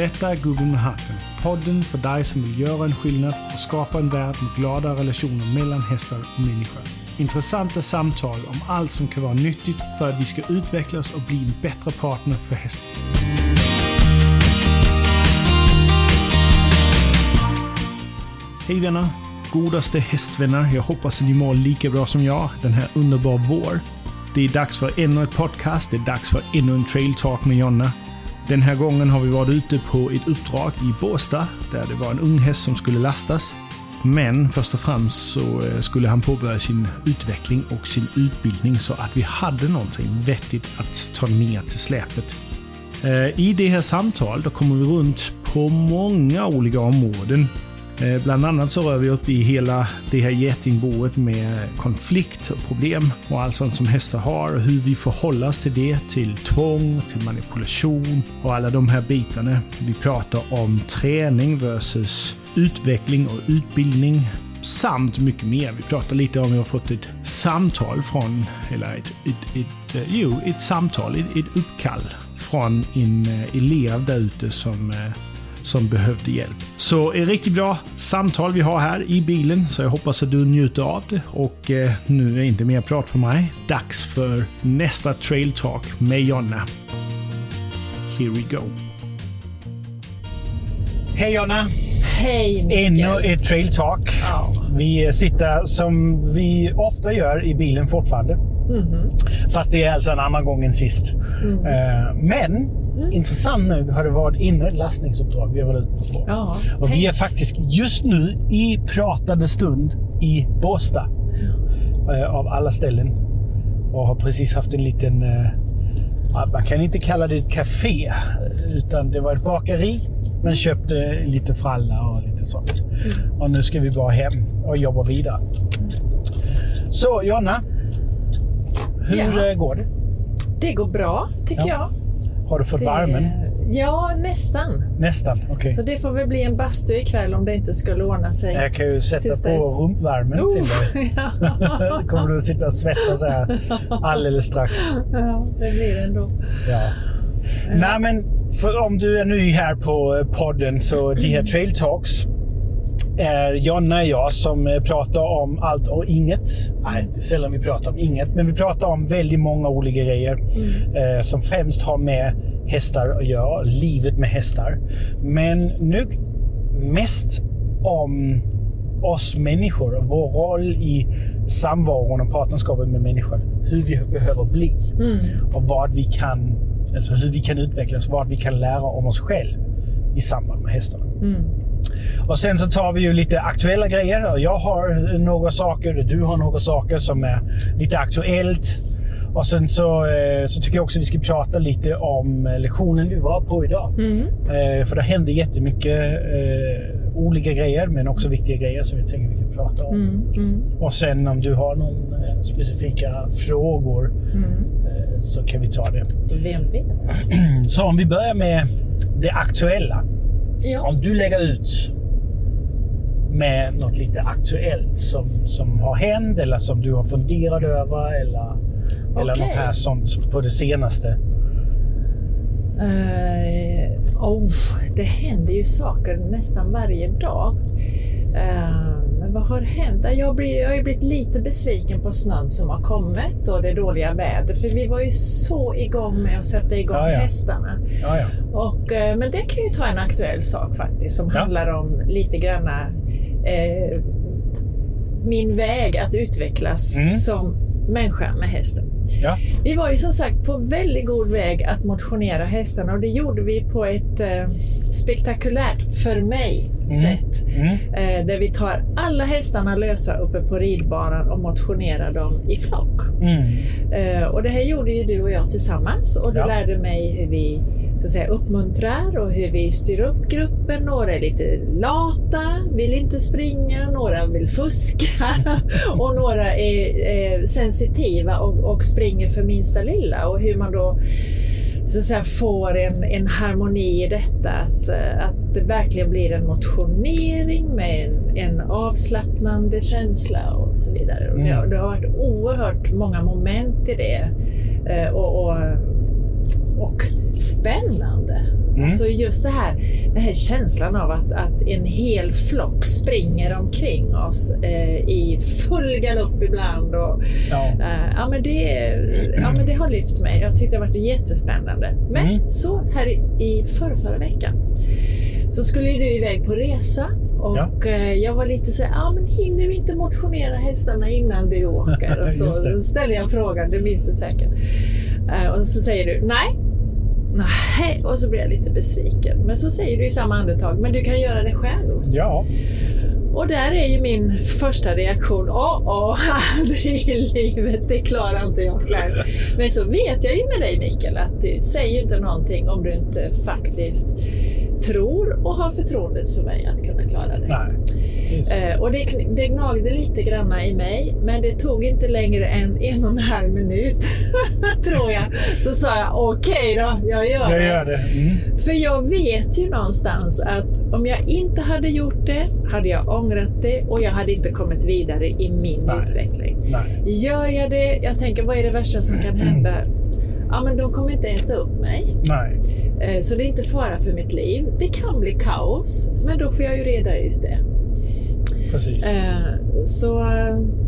Detta är Gubben med hatten. Podden för dig som vill göra en skillnad och skapa en värld med glada relationer mellan hästar och människor. Intressanta samtal om allt som kan vara nyttigt för att vi ska utvecklas och bli en bättre partner för hästen. Hej vänner! Godaste hästvänner. Jag hoppas att ni mår lika bra som jag den här underbara vår. Det är dags för ännu ett podcast. Det är dags för ännu en trail talk med Jonna. Den här gången har vi varit ute på ett uppdrag i Båstad där det var en ung häst som skulle lastas. Men först och främst så eh, skulle han påbörja sin utveckling och sin utbildning så att vi hade någonting vettigt att ta ner till släpet. Eh, I det här samtalet kommer vi runt på många olika områden. Eh, bland annat så rör vi upp i hela det här getingboet med konflikt och problem och allt sånt som hästar har och hur vi förhåller oss till det, till tvång, till manipulation och alla de här bitarna. Vi pratar om träning versus utveckling och utbildning samt mycket mer. Vi pratar lite om vi har fått ett samtal från, eller ett, ett, ett, ett jo, ett samtal, ett, ett uppkall från en eh, elev där ute som som behövde hjälp. Så ett riktigt bra samtal vi har här i bilen, så jag hoppas att du njuter av det. Och eh, nu är det inte mer prat för mig. Dags för nästa trail talk med Jonna. Here we go. Hej Jonna! Hej Mikael! Ännu ett trail talk. Ja. Vi sitter som vi ofta gör i bilen fortfarande. Mhm. Fast det är alltså en annan gång än sist. Mm. Eh, Men intressant nog har det varit ett lastningsuppdrag vi har varit ute på. Ja, Och tänk- vi är faktiskt just nu i pratande stund i Båstad. eh, Av alla ställen. Och har precis haft en liten... eh, ja, Man kan inte kalla det ett café. Utan det var ett bakeri. Men köpte lite fralla och lite sånt. Mm. Och nu ska vi bara hem och jobba vidare. Så Jonna. Hur Ja. eh, går det? Det går bra, tycker Ja. jag. Har du fått Det, värmen? Ja, nästan. Nästan, okej. Så det får väl bli en bastu ikväll om det inte skulle ordna sig. Jag kan ju sätta på dess. rumpvärmen till dig. ja, kommer du att sitta och svettas här alldeles strax. ja, det blir det ändå. Ja. Nej, men för om du är ny här på eh, podden så de här Trail Talks är Jonna och jag som eh, pratar om allt och inget. Nej, det är sällan vi pratar om inget, men vi pratar om väldigt många olika grejer eh, som främst har med hästar att göra, livet med hästar. Men nu mest om oss människor vår roll i samvaron och partnerskapet med människor. Hur vi behöver bli och vad vi kan, alltså hur vi kan utvecklas, vad vi kan lära om oss själv i samband med hästarna. Och sen så tar vi ju lite aktuella grejer. Jag har några saker du har några saker som är lite aktuellt. Och sen så, eh, så tycker jag också vi ska prata lite om lektionen vi var på idag. Eh, För det hände jättemycket eh, olika grejer, men också viktiga grejer som jag tänker vi kan prata om. Mm, Och sen om du har någon eh, specifika frågor eh, så kan vi ta det. Vem vet? Så om vi börjar med det aktuella. Ja. Om du lägger ut med något lite aktuellt som, som har hänt eller som du har funderat över eller, eller Okej. något här sånt på det senaste. Eh, oh, det händer ju saker nästan varje dag. Eh, men vad har hänt? Jag, blir, jag har ju blivit lite besviken på snön som har kommit och det dåliga vädret. För vi var ju så igång med att sätta igång Ja, ja. hästarna. Ja, ja. Och, eh, men det kan ju ta en aktuell sak faktiskt som handlar om lite granna min väg att utvecklas Mm. som människa med hästen. Ja. Vi var ju som sagt på väldigt god väg att motionera hästarna och det gjorde vi på ett eh, spektakulärt, för mig, sätt. Mm. Eh, där vi tar alla hästarna lösa uppe på ridbanan och motionerar dem i flock. Mm. Eh, och det här gjorde ju du och jag tillsammans och du Ja. lärde mig hur vi så att säga, uppmuntrar och hur vi styr upp gruppen. Några är lite lata, vill inte springa, några vill fuska och några är, är sensitiva och, och springer för minsta lilla. Och hur man då så att säga, får en, en harmoni i detta. Att, eh, att det verkligen blir en motionering med en, en avslappnande känsla och så vidare. Och det, Mm. det har varit oerhört många moment i det. Eh, och, och och spännande. Mm. Alltså just det här, den här känslan av att, att en hel flock springer omkring oss eh, i full galopp ibland. Och, ja. Eh, ja, men det, ja, men det har lyft mig. Jag tyckte det varit jättespännande. Men mm. så här i, förra, förra veckan så skulle du iväg på resa och ja. Eh, jag var lite så ja men hinner vi inte motionera hästarna innan vi åker? Och så ställer jag frågan, det minns du säkert. Eh, och så säger du, nej, Nej, och så blir jag lite besviken. Men så säger du i samma andetag, men du kan göra det själv. Ja. Och där är ju min första reaktion, åh, åh, aldrig i livet, det klarar inte jag själv. Men så vet jag ju med dig Mikael att du säger inte någonting om du inte faktiskt tror och har förtroendet för mig att kunna klara det. Nej, eh, och det, det gnagde lite granna i mig, men det tog inte längre än en och en halv minut, tror jag. Så sa jag okej okay då, jag gör jag det. Gör det. Mm. För jag vet ju någonstans att om jag inte hade gjort det, hade jag ångrat det och jag hade inte kommit vidare i min Nej. utveckling. Nej. Gör jag det, jag tänker vad är det värsta som kan hända? Ja men de kommer inte äta upp mig. Nej. Eh, så det är inte fara för mitt liv. Det kan bli kaos, men då får jag ju reda ut det. Precis. Eh, så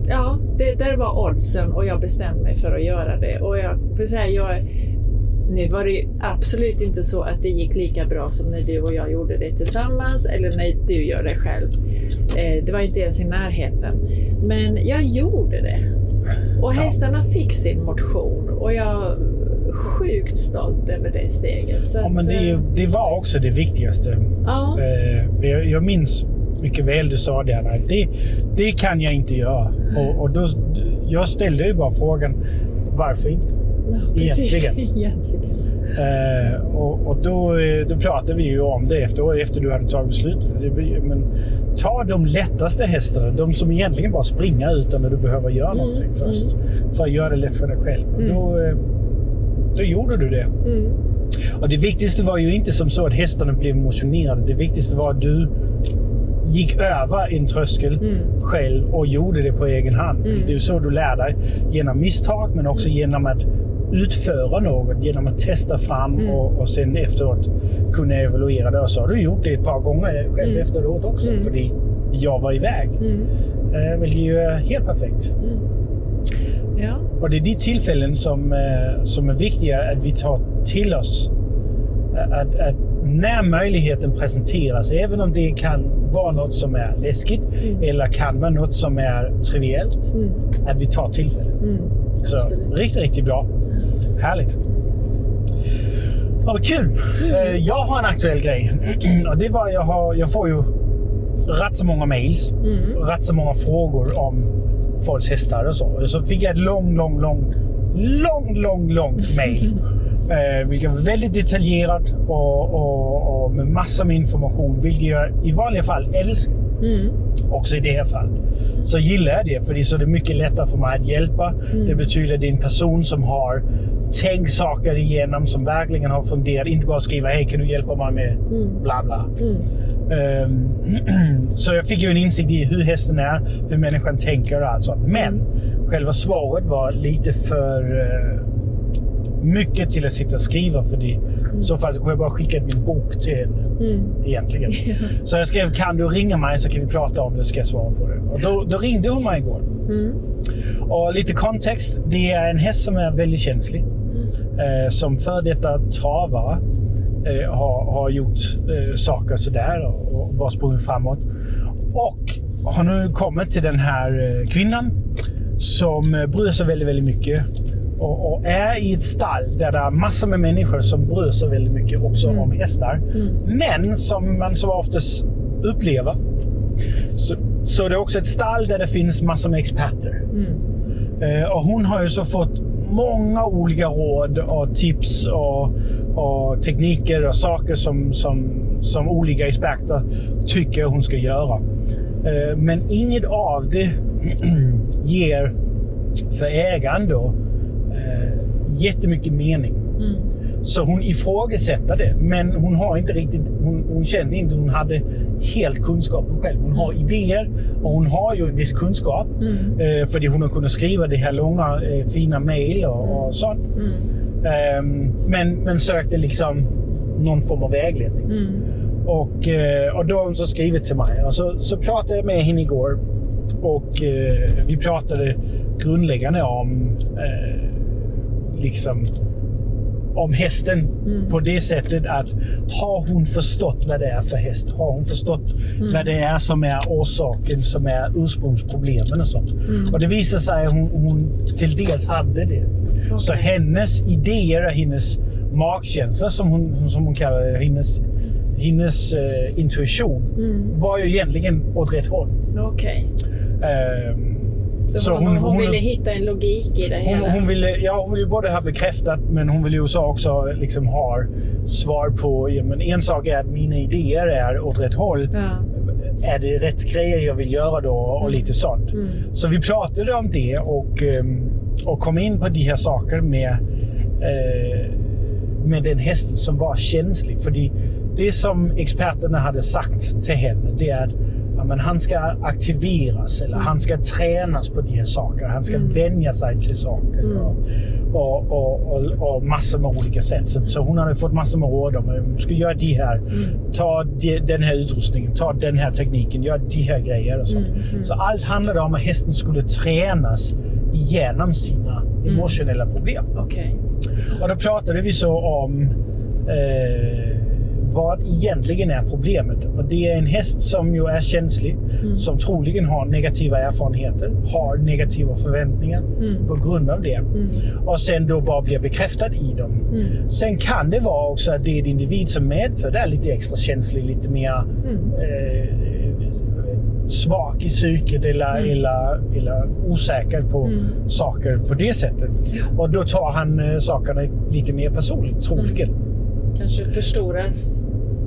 ja, det där var oddsen och jag bestämde mig för att göra det. Och jag får säga, jag, nu var det absolut inte så att det gick lika bra som när du och jag gjorde det tillsammans eller när du gör det själv. Eh, det var inte ens i närheten. Men jag gjorde det. Och hästarna fick sin motion och jag sjukt stolt över det steget. Så ja, att, men det, eh, det, var också det viktigaste. Ja. Eh, jag, jag minns mycket väl du sa det. Det, det kan jag inte göra. Och, och då, jag ställde ju bara frågan varför inte? Ja, Egentligen. Egentligen. Eh, och, och då, då pratade vi ju om det efter, efter du hade tagit beslutet. Men ta de lättaste hästarna, de som egentligen bara springer utan att du behöver göra mm. någonting först. Mm. För att göra det lätt för dig själv. Mm. Då, eh, då gjorde du det. Mm. Och Det viktigaste var ju inte som så att hästarna blev motionerade. Det viktigaste var att du gick över en tröskel mm. själv och gjorde det på egen hand. För mm. Det är så du lär dig. Genom misstag, men också mm. genom att utföra något. Genom att testa fram mm. och, och sen efteråt kunna evaluera det. Och så har du gjort det ett par gånger själv mm. efteråt också. Mm. För jag var iväg. Mm. Eh, vilket ju är helt perfekt. Ja. Och det är de tillfällen som, eh, som är viktiga att vi tar till oss. Att, att när möjligheten presenteras, även om det kan vara något som är läskigt mm. eller kan vara något som är triviellt, mm. att vi tar tillfället. Mm. Så Absolut. riktigt, riktigt bra. Härligt. Ja, vad kul! Mm. Eh, jag har en aktuell grej. Och det var jag, har, jag får ju rätt så många mails, mm. rätt så många frågor om folks hästar och så. Så fick jag ett lång, lång, lång, lång, lång, långt mail eh, vilket var väldigt detaljerat och, och, och, med massor med information, vilket jag i vanliga fall älskar. Mm. Också i det här fallet. Så gillar jag det, för det är det är mycket lättare för mig att hjälpa. Mm. Det betyder att det är en person som har tänkt saker igenom, som verkligen har funderat. Inte bara skriva hej, kan du hjälpa mig med mm. bla bla. Um, så jag fick ju en insikt i hur hästen är, hur människan tänker och allt sånt. Men mm. själva svaret var lite för uh, mycket till att sitta och skriva för det. Mm. så fall så jag bara skicka min bok till henne. Mm. Egentligen. så jag skrev, kan du ringa mig så kan vi prata om det, så ska jag svara på det. Och då, då ringde hon mig igår. Mm. Och lite kontext. Det är en häst som är väldigt känslig. Mm. Eh, som för detta travare eh, har, har gjort eh, saker sådär och, och bara sprungit framåt. Och har nu kommit till den här eh, kvinnan som eh, bryr sig väldigt, väldigt mycket och, och, är i ett stall där det är massor med människor som bryr sig väldigt mycket också mm. om hästar. Mm. Men som man så oftast upplever så, så det är också ett stall där det finns massor med experter. Mm. Eh, och hon har ju så fått många olika råd och tips och, och tekniker och saker som, som, som olika experter tycker hon ska göra. Eh, men inget av det ger för ägaren då jättemycket mening. Mm. Så hon ifrågasätter det, men hon har inte riktigt, hon, hon kände inte hon hade helt kunskapen själv. Hon har idéer och hon har ju en viss kunskap. Mm. Eh, för hon har kunnat skriva det här långa eh, fina mejl och, och sånt. Mm. Ehm, men, men sökte liksom någon form av vägledning. Mm. Och, eh, och då har hon så skrivit till mig. Och så, så pratade jag med henne igår. Och eh, vi pratade grundläggande om eh, liksom om hästen Mm. på det sättet att har hon förstått vad det är för häst? Har hon förstått Mm. vad det är som är orsaken, som är ursprungsproblemen och sånt? Mm. Och det visar sig att hon, hon till dels hade det. Så Okej. hennes idéer och hennes magkänsla, som hon, som hon kallar det, hennes, hennes eh, intuition, Mm. var ju egentligen åt rätt håll. Okej. Ehm, Så, hon, hon, ville hitta en logik i det hon, hela? hon, ville, ja, hon ville både ha bekräftat, men hon ville ju så också liksom ha svar på... Ja, men en sak är att mina idéer är åt rätt håll. Ja. Är det rätt grejer jag vill göra då? Och lite sånt. Mm. Så vi pratade om det och, ehm, och kom in på de här sakerna med, eh, med den hästen som var känslig. För det som experterna hade sagt till henne, det är att ja, men han ska aktiveras eller han ska tränas på de här sakerna. Han ska vänja sig till saker och, och, och, och, och massor med olika sätt. Så, så hon hade fått massor med råd om att ska göra de här, ta de, den här utrustningen, ta den här tekniken, gör de här grejer och sånt. Så allt handlade om att hästen skulle tränas igenom sina emotionella problem. Okej. Och då pratade vi så om eh, vad egentligen är problemet. Och det är en häst som ju är känslig, som troligen har negativa erfarenheter, har negativa förväntningar på grund av det. Och sen då bara blir bekräftad i dem. Sen kan det vara också att det är en individ som medfödd är lite extra känslig, lite mer eh, svag i psyket eller, eller, eller osäker på saker på det sättet. Och då tar han eh, sakerna lite mer personligt, troligen. Kanske förstorar.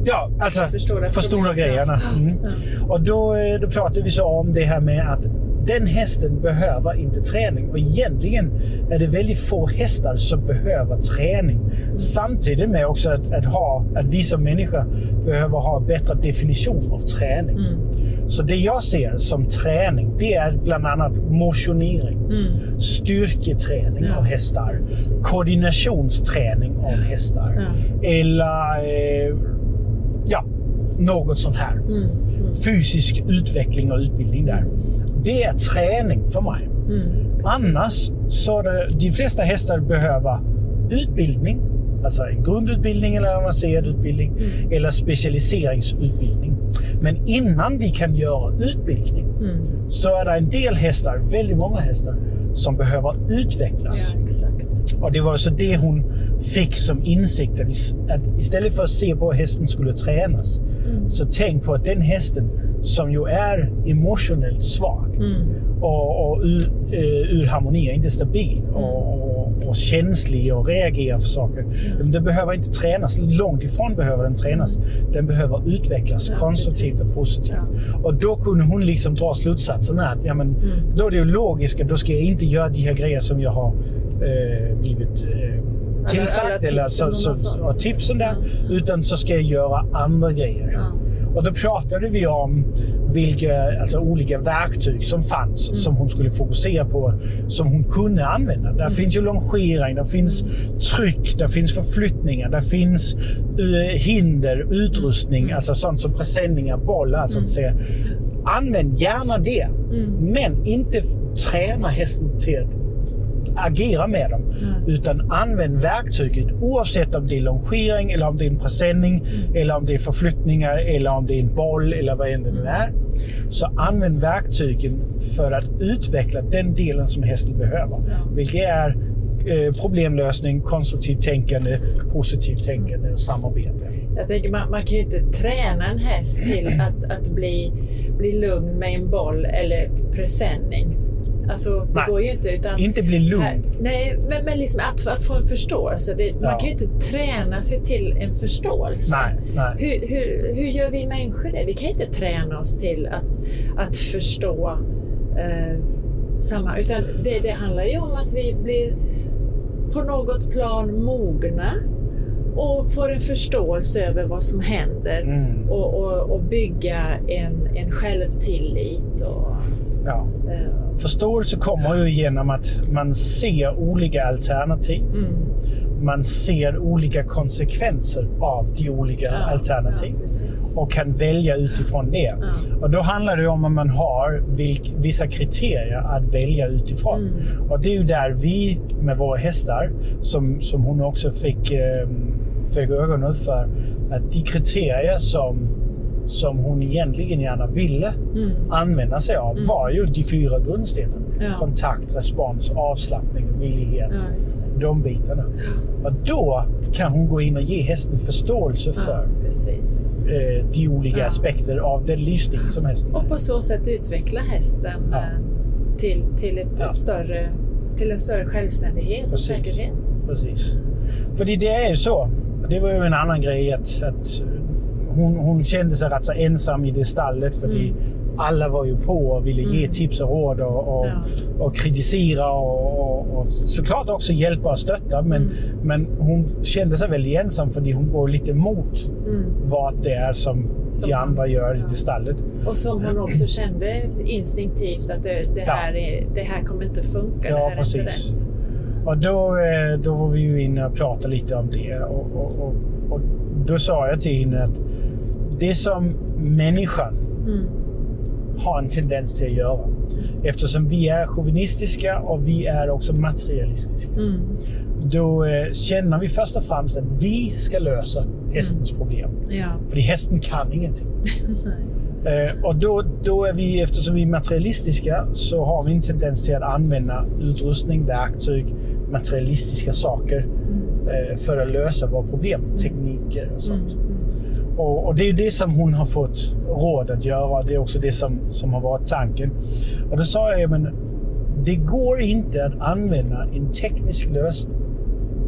Ja, alltså Förstora förstora grejerna. Mm. Ja. Och då, eh, då pratar vi så om det här med att den hästen behöver inte träning. Och egentligen är det väldigt få hästar som behöver träning. Samtidigt med också att, att, ha, att vi som människor behöver ha bättre definition av träning. Mm. Så det jag ser som träning, det är bland annat motionering, Mm. styrketräning Ja. av hästar, koordinationsträning av hästar. Ja. Eller eh, ja, något sånt här. Mm. Mm. Fysisk utveckling och utbildning där. Det är träning för mig. Mm. Annars så det, de flesta hästar behöver utbildning. Alltså en grundutbildning eller avancerad utbildning. Eller specialiseringsutbildning. Men innan vi kan göra utbildning Mm. så är det en del hästar, väldigt många hästar, som behöver utvecklas. Ja, exakt. Och det var så det hon fick som insikt. Att, is- att istället för att se på hur hästen skulle tränas, så tänk på att den hästen som ju är emotionellt svag Mm. och, och ur, eh, ur harmoni, inte stabil och, och, och känslig och reagerar för saker. Den behöver inte tränas. Långt ifrån behöver den tränas. Den behöver utvecklas Ja, konstruktivt precis. och positivt. Och då kunde hon liksom dra slutsatsen att ja, men, då är det att då ska jag inte göra de här grejerna som jag har eh, blivit eh, tillsagt eller så, så, och tipsen där. Utan så ska jag göra andra grejer. Och då pratade vi om vilka alltså, olika verktyg som fanns Mm. som hon skulle fokusera på, som hon kunde använda. Mm. Där finns ju longering, där finns tryck, där finns förflyttningar, där finns eh, hinder, utrustning, Mm. alltså sånt som presenningar, bollar. Alltså att säga. Använd gärna det, Mm. men inte träna hästen till agera med dem. Utan använd verktyget oavsett om det är longering eller om det är en presenning eller om det är förflyttningar eller om det är en boll eller vad än det nu är. Så använd verktygen för att utveckla den delen som hästen behöver. Vilket är eh, problemlösning, konstruktivt tänkande, positivt tänkande och samarbete. Jag tänker man, man kan ju inte träna en häst till att, att bli, bli lugn med en boll eller presenning. Alltså, det Nej. går ju inte. Utan Inte bli lugn. Nej, men, men liksom att, att få en förståelse. Det, Ja. Man kan ju inte träna sig till en förståelse. Nej, nej. Hur, hur, hur gör vi människor det? Vi kan inte träna oss till att, att förstå eh, samma... Utan det, det handlar ju om att vi blir på något plan mogna och får en förståelse över vad som händer Mm. och, och, och bygga en, en självtillit. Och, Ja. eh, Förståelse kommer ju genom att man ser olika alternativ. mm, Man ser olika konsekvenser av de olika ja, alternativ. Ja, och kan välja utifrån det. Och då handlar det om att man har vissa kriterier att välja utifrån. Mm. Och det är ju där vi med våra hästar, som, som hon också fick, eh, fick ögonen för, att de kriterier som, som hon egentligen gärna ville Mm. använda sig av var ju de fyra grundstenarna. Ja. Kontakt, respons, avslappning, villighet. Ja. De bitarna. Och då kan hon gå in och ge hästen förståelse Ja, för precis. eh, de olika Ja. aspekter av den livsstil som hästen har. Och på så sätt utveckla hästen Ja. eh, till, till, ett, Ja. större, till en större självständighet och Precis. säkerhet. Precis. För det är ju så. Det var ju en annan grej att, att hon, hon kände sig rätt så ensam i det stallet för Mm. alla var ju på och ville ge Mm. tips och råd och, och, Ja. och kritisera och, och, och såklart också hjälpa och stötta. Men, Mm. men hon kände sig väldigt ensam för hon går lite emot Mm. vad det är som, Som de andra gör i ja. det stallet. Och som hon också kände instinktivt att det, det, Ja. här, är, det här kommer inte funka, Ja, det här är inte precis. rätt. Och då, eh, då var vi ju inne och pratade lite om det. Och, och, och då sa jag till henne att det som människan Mm. har en tendens till att göra. Eftersom vi är chauvinistiska och vi är också materialistiska. Mm. Då eh, känner vi först och främst att vi ska lösa hästens problem. Ja. För hästen kan ingenting. Eh, och då, då är vi, eftersom vi är materialistiska, så har vi en tendens till att använda utrustning, verktyg, materialistiska saker eh, för att lösa våra problem. Tekniker och Mm. sånt. Och, och det är det som hon har fått råd att göra. Det är också det som, som har varit tanken. Och då sa jag, men det går inte att använda en teknisk lösning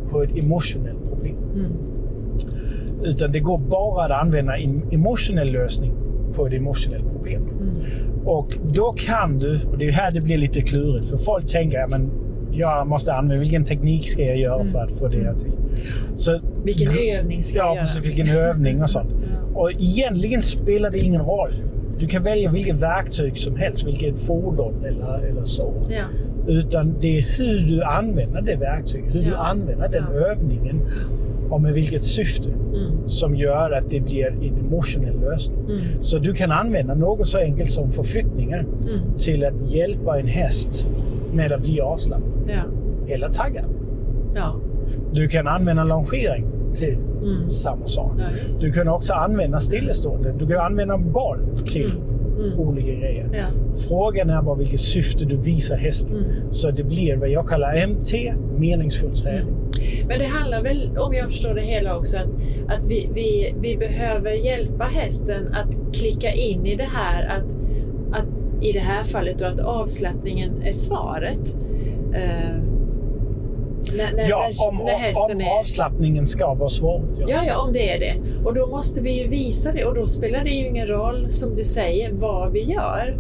på ett emotionellt problem. Mm. Utan det går bara att använda en emotionell lösning på ett emotionellt problem. Mm. Och då kan du, och det är här det blir lite klurigt, för folk tänker att jag måste använda, vilken teknik ska jag göra för att få det här till? Så, Vilken övning ska jag ja, göra? precis, vilken övning och sånt. Ja. Och egentligen spelar det ingen roll. Du kan välja vilket verktyg som helst, vilket fordon eller, eller så. Ja. Utan det är hur du använder det verktyget, hur du Ja. använder den Ja. övningen och med vilket syfte Mm. som gör att det blir en emotionell lösning. Mm. Så du kan använda något så enkelt som förflyttningar Mm. till att hjälpa en häst med att bli avslappnad Ja. eller taggad. Ja. Du kan använda longering till Mm. samma sak. Ja. Du kan också använda stillestående. Du kan använda boll till Mm. Mm. olika grejer. Ja. Frågan är bara vilket syfte du visar hästen. Mm. Så det blir vad jag kallar MT, meningsfull träning. Men det handlar väl, om jag förstår det hela också, att, att vi, vi, vi behöver hjälpa hästen att klicka in i det här att i det här fallet då att avslappningen är svaret. Eh, när, när, Ja, om, när hästen om är... avslappningen ska vara svaret. Ja, ja, om det är det. Och då måste vi ju visa det och då spelar det ju ingen roll, som du säger, vad vi gör.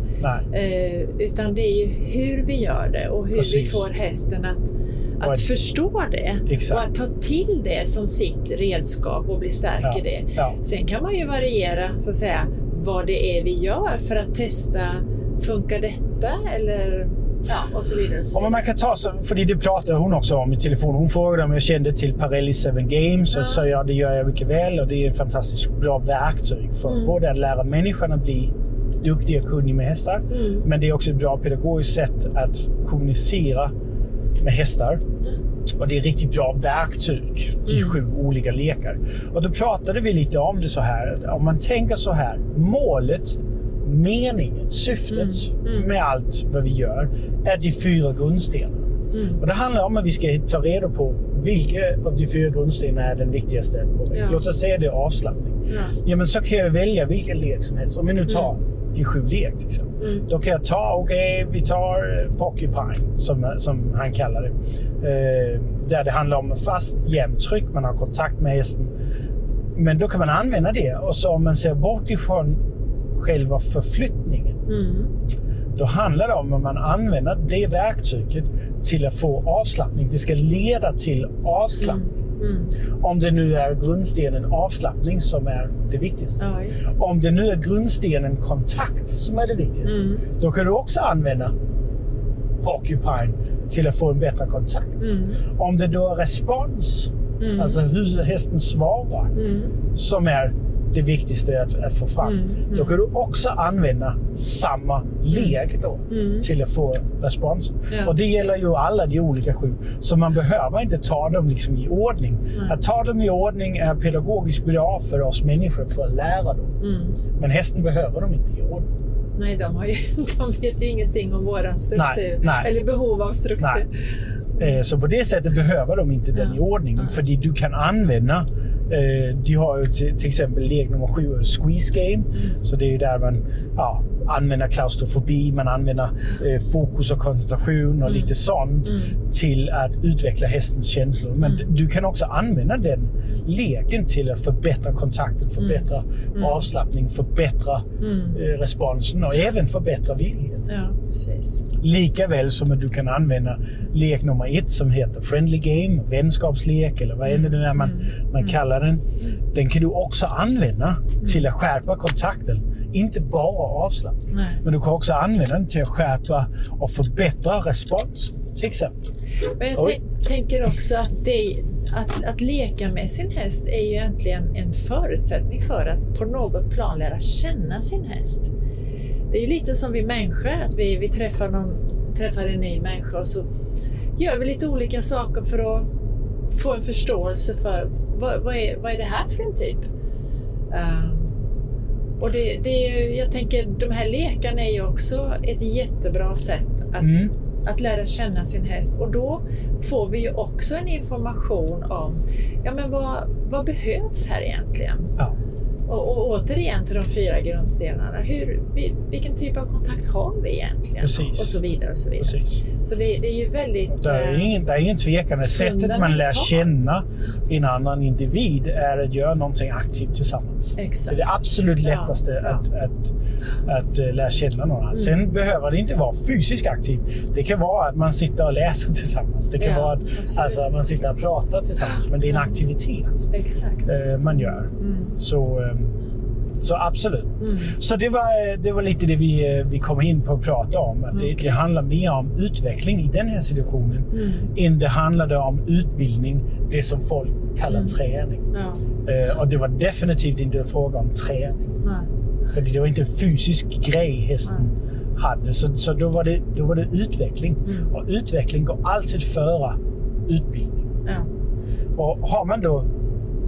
Eh, utan det är ju hur vi gör det och hur vi Precis. får hästen att, Och att att- förstå det. Exakt. Och att ta till det som sitt redskap och bli stark Ja, i det. ja. Sen kan man ju variera så att säga vad det är vi gör för att testa, funkar detta eller ja, och så vidare. Och så men man vidare. kan ta, så, för det pratade hon också om i telefon. Hon frågade om jag kände till Parelli 7 Games och Ja. sa ja, det gör jag mycket väl och det är ett fantastiskt bra verktyg för Mm. både att lära människan att bli duktig och kunnig med hästar. Mm. Men det är också ett bra pedagogiskt sätt att kommunicera med hästar. Mm. Och det är riktigt bra verktyg till Mm. sju olika lekar. Och då pratade vi lite om det så här. Om man tänker så här. Målet, meningen, syftet Mm. Mm. med allt vad vi gör är de fyra grundstenarna. Mm. Och det handlar om att vi ska ta reda på vilka av de fyra grundstenarna är den viktigaste påverka. Ja. Låt oss säga det är avslappning. Ja. Ja, men så kan jag välja vilken lek som helst. Om vi nu tar de sju lek till exempel. Mm. Då kan jag ta, okej, vi tar eh, Porcupine som, som han kallar det. Eh, där det handlar om fast jämnt tryck, man har kontakt med hästen. Men då kan man använda det och så om man ser bort ifrån själva förflyttningen. Mm. Då handlar det om att man använder det verktyget till att få avslappning. Det ska leda till avslappning. Mm. Om det nu är grundstenen avslappning som är det viktigaste. Ja, det. Om det nu är grundstenen kontakt som är det viktigaste, Mm. då kan du också använda Porcupine till att få en bättre kontakt. Mm. Om det då är respons, Mm. alltså hur hästen svarar, Mm. som är det viktigaste att, att få fram. Mm, mm. Då kan du också använda samma lek då Mm. till att få respons. Ja. Och det gäller ju alla de olika sju. Så man behöver inte ta dem liksom i ordning. Nej. Att ta dem i ordning är pedagogiskt bra för oss människor för att lära dem. Mm. Men hästen behöver dem inte i ordning. Nej, de, har ju, de vet ju ingenting om vår struktur. Nej, nej. Eller behov av struktur. Eh, Så på det sättet behöver de inte den i ordning. För du kan använda, eh, de har ju till, exempel lek nummer sju, är Squeeze Game. Mm. Så det är ju där man ja, använder klaustrofobi, man använder eh, fokus och koncentration och lite sånt Mm. till att utveckla hästens känslor. Men Mm. du kan också använda den leken till att förbättra kontakten, förbättra Mm. avslappning, förbättra Mm. eh, responsen och även förbättra viljan. Ja, precis. Likaväl som att du kan använda lek nummer ett som heter Friendly Game, vänskapslek eller vad mm. det nu är man, man kallar den. Den kan du också använda till att skärpa kontakten. Inte bara avslappning. Nej. Men du kan också använda den till att skärpa och förbättra respons. Till exempel. Men jag tänker också att, det, att, att leka med sin häst är ju egentligen en förutsättning för att på något plan lära känna sin häst. Det är ju lite som vi människor, att vi, vi träffar, någon, träffar en ny människa och så gör vi lite olika saker för att få en förståelse för vad, vad, är, vad är det här för en typ? Ehm, och det, det jag tänker, de här lekarna är ju också ett jättebra sätt att Mm. att lära känna sin häst. Och då får vi ju också en information om ja, men vad, vad behövs här egentligen? Ja. Och, och återigen till de fyra grundstenarna. Hur, vi- vilken typ av kontakt har vi egentligen? Precis. Och så vidare. Och så vidare. Precis. Så det, det är ju väldigt... Det är eh, ingen, det är ingen tvekan. Sättet man lär känna en annan individ är att göra någonting aktivt tillsammans. Exakt. Det är det absolut Ja, lättaste ja. Att, att, att, eh, lära känna någon annan. Mm. Sen behöver det inte vara fysiskt aktivt. Det kan vara att man sitter och läser tillsammans. Det kan Ja, vara att, absolut. alltså, att man sitter och pratar tillsammans. Men det är en aktivitet Exakt. eh, man gör. Mm. Så, så absolut. Mm. Så det var, det var lite det vi, vi kom in på att prata om. Att det, Okej. det handlar mer om utveckling i den här situationen Mm. än det handlade om utbildning, det som folk kallar Mm. träning. Ja. Eh, och det var definitivt inte en fråga om träning. Nej. För det var inte en fysisk grej hästen hade. Så, så då, var det, då var det utveckling. Mm. Och utveckling går alltid före utbildning. Ja. Och har man då,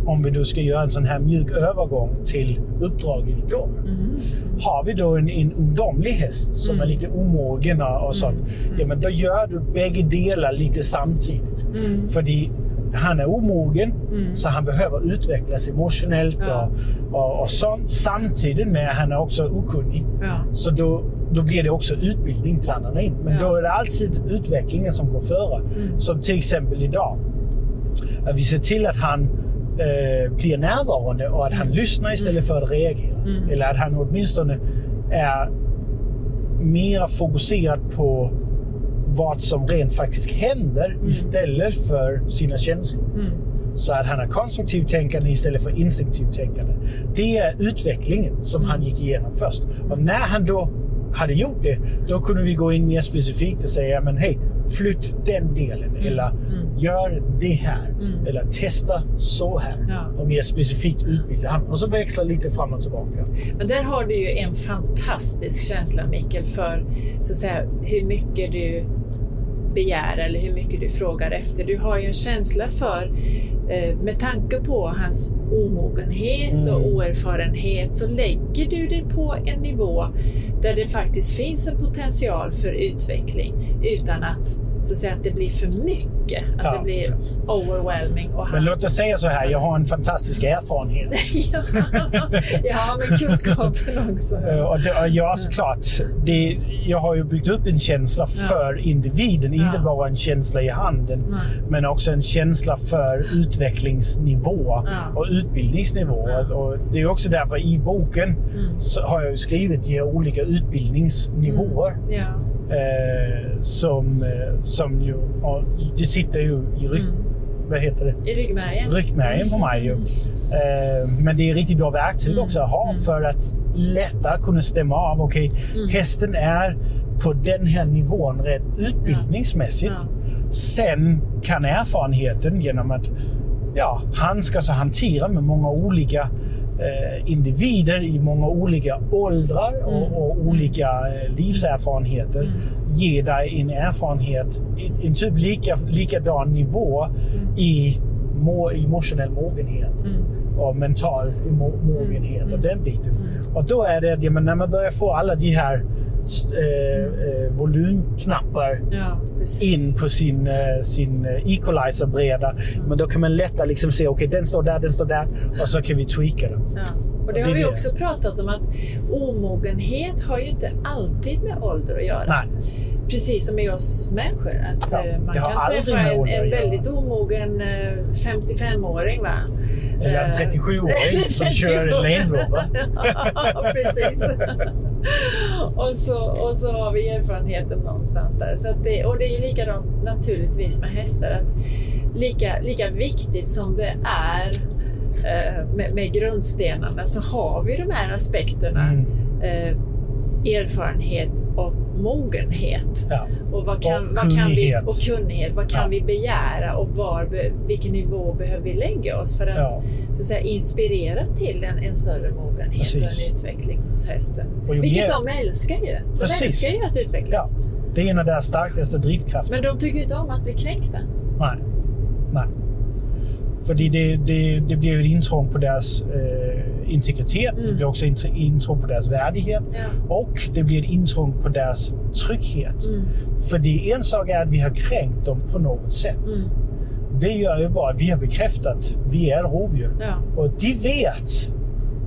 om vi då ska göra en sån här mjuk övergång till uppdraget idag. Mm. Har vi då en, en ungdomlig häst som Mm. är lite omogen och sånt, ja, men då gör du bägge delar lite samtidigt. Mm. För han är omogen, Mm. så han behöver utvecklas emotionellt Ja, och, och, och sånt. Samtidigt med att han är också okunnig. Ja. Så då, då blir det också utbildning blandad in. Men Ja. då är det alltid utvecklingen som går före. Mm. Som till exempel idag. Att vi ser till att han eh, blir närvarande och att han lyssnar istället för att reagera. Mm. Eller att han åtminstone är mer fokuserad på vad som rent faktiskt händer istället för sina känslor. Mm. Så att han är konstruktivt tänkande istället för instinktivt tänkande. Det är utvecklingen som han gick igenom först. Och när han då hade gjort det, då kunde vi gå in mer specifikt och säga men hej, flytt den delen. Eller Mm. gör det här. Mm. Eller testa så här. Ja. Och mer specifikt utbilda han. Och så växla lite fram och tillbaka. Men där har du ju en fantastisk känsla Mikael för så att säga, hur mycket du begär eller hur mycket du frågar efter. Du har ju en känsla för, eh, med tanke på hans omogenhet Mm. och oerfarenhet, så lägger du dig på en nivå där det faktiskt finns en potential för utveckling utan att, så att, säga, att det blir för mycket, att Ja, det blir precis. overwhelming. Och Men låt oss säga så här, jag har en fantastisk erfarenhet. ja, ja, men kunskapen också. Eh, Och, det, ja, såklart. Det, jag har ju byggt upp en känsla för individen. Inte Ja. bara en känsla i handen, Nej. men också en känsla för utvecklingsnivå Ja. och utbildningsnivå. Ja. Och det är också därför i boken Mm. har jag skrivit de olika utbildningsnivåer. Ja. Eh, som, eh, som ju, det sitter ju i ry- Mm. vad heter det? I ryggmärgen. ryggmärgen på mig. Ju. Eh, men det är riktigt bra verktyg Mm. också att ha för att lättare kunna stämma av. Okej, Mm. hästen är på den här nivån rätt utbildningsmässigt. Sen kan erfarenheten genom att ja, handskas och hantera med många olika individer i många olika åldrar Mm. och, och olika eh, livserfarenheter ge dig en erfarenhet, en, en typ lika, likadan nivå i må, emotionell mogenhet Mm. och mental mo, mogenhet och den biten. Och då är det att ja, när man börjar få alla de här eh, eh, volymknappar Ja, in på sin, eh, sin eh, equalizer-breda. Men då kan man lättare liksom se, okej den står där, den står där och så kan vi tweaka den. Ja. Och det har vi också pratat om att omogenhet har ju inte allid med ålder att göra. Nej, Precis som med oss människor. Att Ja, eh, man kan träffa en, en väldigt omogen eh, 55-åring. Va? eller en Eh, 37-åring som kör en Land Rover. ja, precis. och, så, och så har vi erfarenheten någonstans där. Så det, och det är likadant naturligtvis med hästar. Att lika, lika viktigt som det är eh, med, med grundstenarna så har vi de här aspekterna. Mm. Eh, erfarenhet och mogenhet. Ja. Och, vad kan, Och vad kan vi, och kunnighet. Vad kan Ja. vi begära och var, vilken nivå behöver vi lägga oss för att, Ja. så att säga, inspirera till en, en större mogenhet och Precis. en utveckling hos hästen. Och Vilket mer- de älskar ju. De Precis. älskar ju att utvecklas. det är en av deras starkaste drivkrafter. Men de tycker inte om att bli kränkta. Nej. Nej. För det, det, det blir ju ett intrång på deras eh, integritet. Det Mm. blir också ett intrång på deras värdighet. Ja. Och det blir ett intrång på deras trygghet. Mm. För det en sak är att vi har kränkt dem på något sätt. Mm. Det gör ju bara att vi har bekräftat att vi är rovdjur. Ja. Och de vet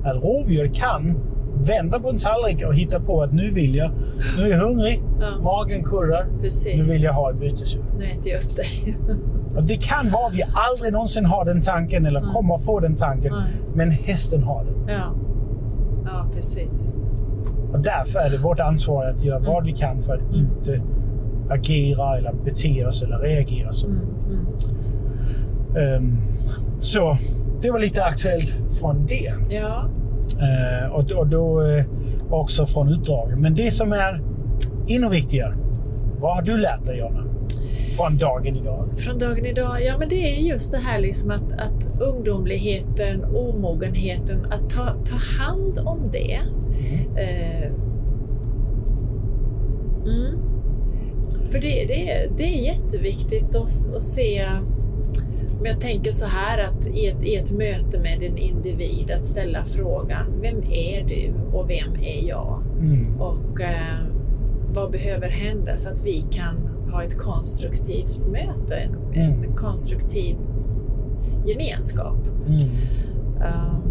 att rovdjur kan vända på en tallrik och hitta på att nu vill jag, nu är jag hungrig, Ja. magen kurrar, nu Precis. vill jag ha ett bytesdjur. Nu äter jag upp dig. Det kan vara att vi aldrig någonsin har den tanken eller Mm. kommer få den tanken. Nej. Men hästen har den. ja. ja, precis. Och därför är det vårt ansvar att göra vad vi kan för att inte agera eller bete oss eller reagera så. Mm. Mm. Ehm, så det var lite aktuellt från det. Ja. Eh, och, och då eh, också från utdragen. Men det som är ännu viktigare. Vad har du lärt dig Jonna? Från dagen idag? Från dagen idag? Ja, men det är just det här liksom att, att ungdomligheten, omogenheten, att ta, ta hand om det. Eh, mm. För det, det, är- det är jätteviktigt att, att se, om jag tänker så här, att i ett, i ett möte med en individ, att ställa frågan, vem är du och vem är jag? Mm. Och eh, vad behöver hända så att vi kan ha ett konstruktivt möte, en, en Mm. konstruktiv gemenskap. Mm. Um,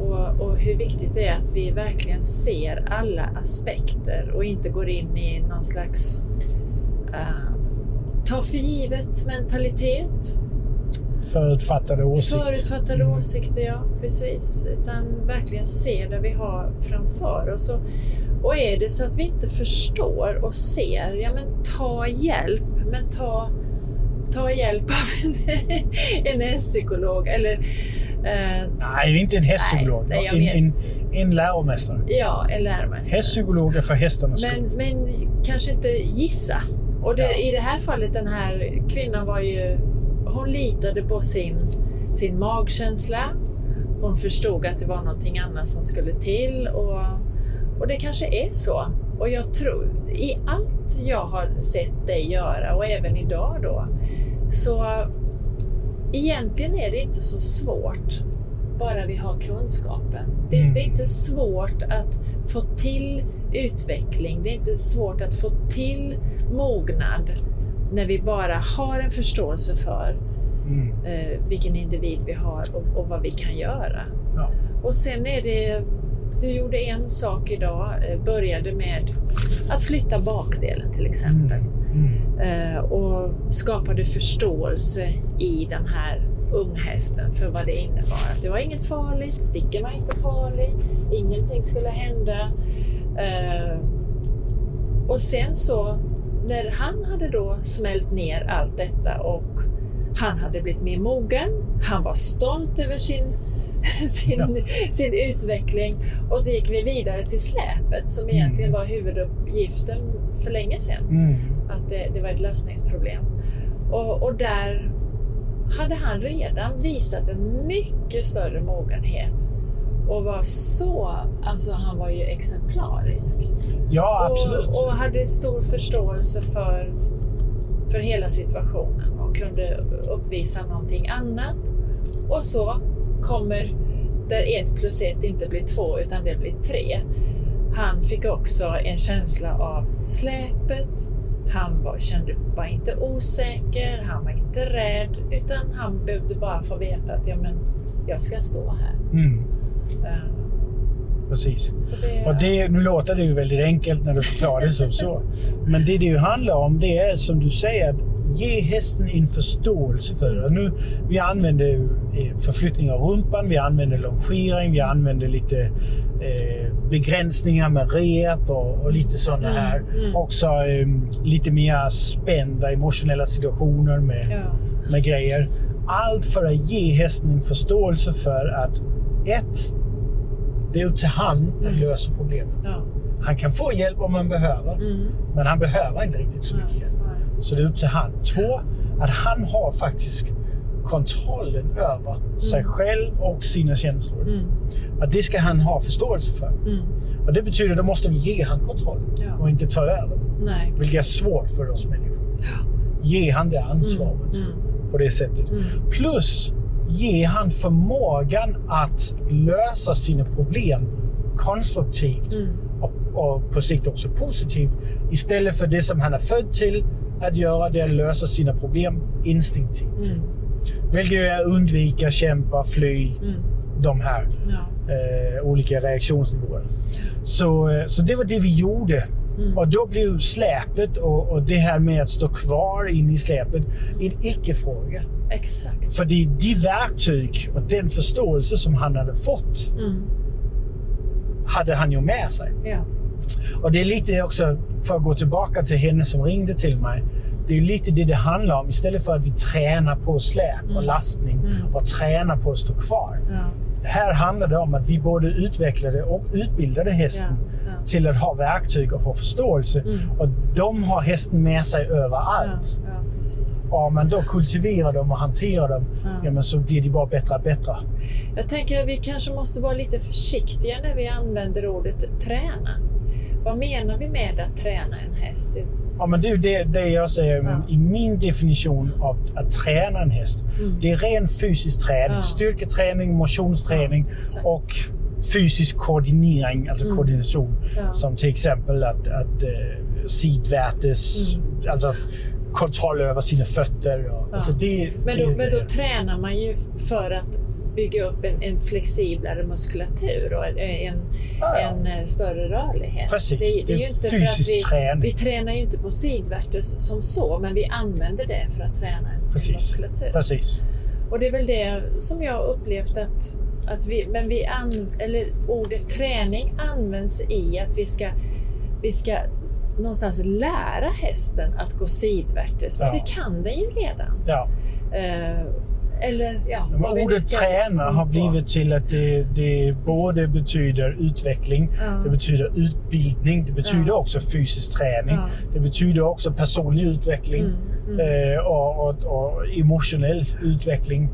och, och hur viktigt det är att vi verkligen ser alla aspekter och inte går in i någon slags uh, ta för givet mentalitet. Förutfattade åsikter. Förutfattade Mm. åsikter, ja precis. Utan verkligen se det vi har framför oss. Och, och är det så att vi inte förstår och ser, ja men ta hjälp. Men ta, ta hjälp av en, en hästpsykolog eller eh, Nej, inte en hästpsykolog. Nej, en, en, en läromästare. ja, en läromästare. Hästpsykolog är för hästarnas skull. Men, men kanske inte gissa. Och det, Ja. i det här fallet, den här kvinnan var ju... Hon litade på sin, sin magkänsla. Hon förstod att det var någonting annat som skulle till. Och, och det kanske är så. Och jag tror, i allt jag har sett dig göra och även idag då, så egentligen är det inte så svårt bara vi har kunskapen. Det, Mm. det är inte svårt att få till utveckling. Det är inte svårt att få till mognad när vi bara har en förståelse för Mm. eh, vilken individ vi har och, och vad vi kan göra. Ja. Och sen är det, du gjorde en sak idag, eh, började med att flytta bakdelen till exempel. Mm. Eh, och skapade förståelse i den här unghästen för vad det innebar. Att det var inget farligt, sticken var inte farlig, ingenting skulle hända. Eh, och sen så, när han hade då smält ner allt detta och Han hade blivit mer mogen, han var stolt över sin, sin, Ja. sin utveckling och så gick vi vidare till släpet som egentligen var huvuduppgiften för länge sedan. Mm. Att det, det var ett lösningsproblem. Och, och där hade han redan visat en mycket större mogenhet och var så, alltså han var ju exemplarisk. Ja, absolut. Och, och hade stor förståelse för, för hela situationen och kunde uppvisa någonting annat. Och så kommer, där ett plus ett inte blir två utan det blir tre. Han fick också en känsla av släpet. Han var, kände, var inte osäker, han var inte rädd, utan han behövde bara få veta att ja, men, jag ska stå här. Mm. Eh, Precis. Det, Och det, nu låter det ju väldigt enkelt när du förklarar det som så. Men det det ju handlar om det är som du säger, ge hästen en förståelse för det. Och Nu, vi använder eh, förflyttning av rumpan, vi använder longering, vi använder lite eh, begränsningar med rep och, och lite sådana Mm, här. mm. Också eh, lite mer spända emotionella situationer med, ja. med grejer. Allt för att ge hästen en förståelse för att ett, det är upp till han att Mm. lösa problemet. Ja. Han kan få hjälp om han behöver, Mm. men han behöver inte riktigt så mycket Nej, hjälp. Så det är upp till han. Två, att han har faktiskt kontrollen över sig själv och sina känslor. Mm. Att det ska han ha förståelse för. Mm. Och det betyder att då måste vi ge han kontrollen Ja. och inte ta över. Nej. Vilket är svårt för oss människor. Ge han det ansvaret Mm. på det sättet. Mm. Plus ge han förmågan att lösa sina problem konstruktivt Mm. och, och på sikt också positivt. Istället för det som han är född till att göra, det är att lösa sina problem instinktivt. Mm. Vilket är att undvika, kämpa, fly, Mm. de här Ja, eh, olika reaktionsnivåer. Så, eh, så det var det vi gjorde. Mm. Och då blev släpet och, och det här med att stå kvar inne i släpet en icke-fråga. Exakt. För det är de verktyg och den förståelse som han hade fått Mm. hade han ju med sig. Ja. Och det är lite också, för att gå tillbaka till henne som ringde till mig. Det är lite det det handlar om. Istället för att vi tränar på släp och Mm. lastning Mm. och tränar på att stå kvar. Ja. Här handlar det om att vi både utvecklade och utbildade hästen Ja. Ja. till att ha verktyg och ha förståelse. Mm. Och de har hästen med sig överallt. Och om man då kultiverar dem och hanterar dem, Ja. så blir de bara bättre och bättre. Jag tänker att vi kanske måste vara lite försiktiga när vi använder ordet träna. Vad menar vi med att träna en häst? Det- Ja, men det är det, det jag säger Ja. i min definition av att träna en häst. Mm. Det är ren fysisk träning. Ja. Styrketräning, motionsträning Ja, och fysisk koordinering, alltså Mm. koordination. Som till exempel att, att uh, sidvärtes, Mm. alltså kontroll över sina fötter. Och, alltså det, Men det, då, men då tränar man ju för att bygga upp en, en flexiblare muskulatur och en, en, Ja, ja. en eh, större rörlighet. Precis, Det, det är ju inte för fysisk att vi, träning. Vi tränar ju inte på sidvärtes som så, men vi använder det för att träna Precis. muskulatur. Precis. Och det är väl det som jag har upplevt att, att vi, men vi an, eller ordet träning används i att vi ska, vi ska någonstans lära hästen att gå sidvärtes. Men Ja. det kan den ju redan. Ja. Eh, eller ja, ordet träna har blivit till att det, det både betyder utveckling, Ja. det betyder utbildning, det betyder Ja. också fysisk träning. Ja. Det betyder också personlig utveckling Mm, mm. eh, och, och, och emotionell utveckling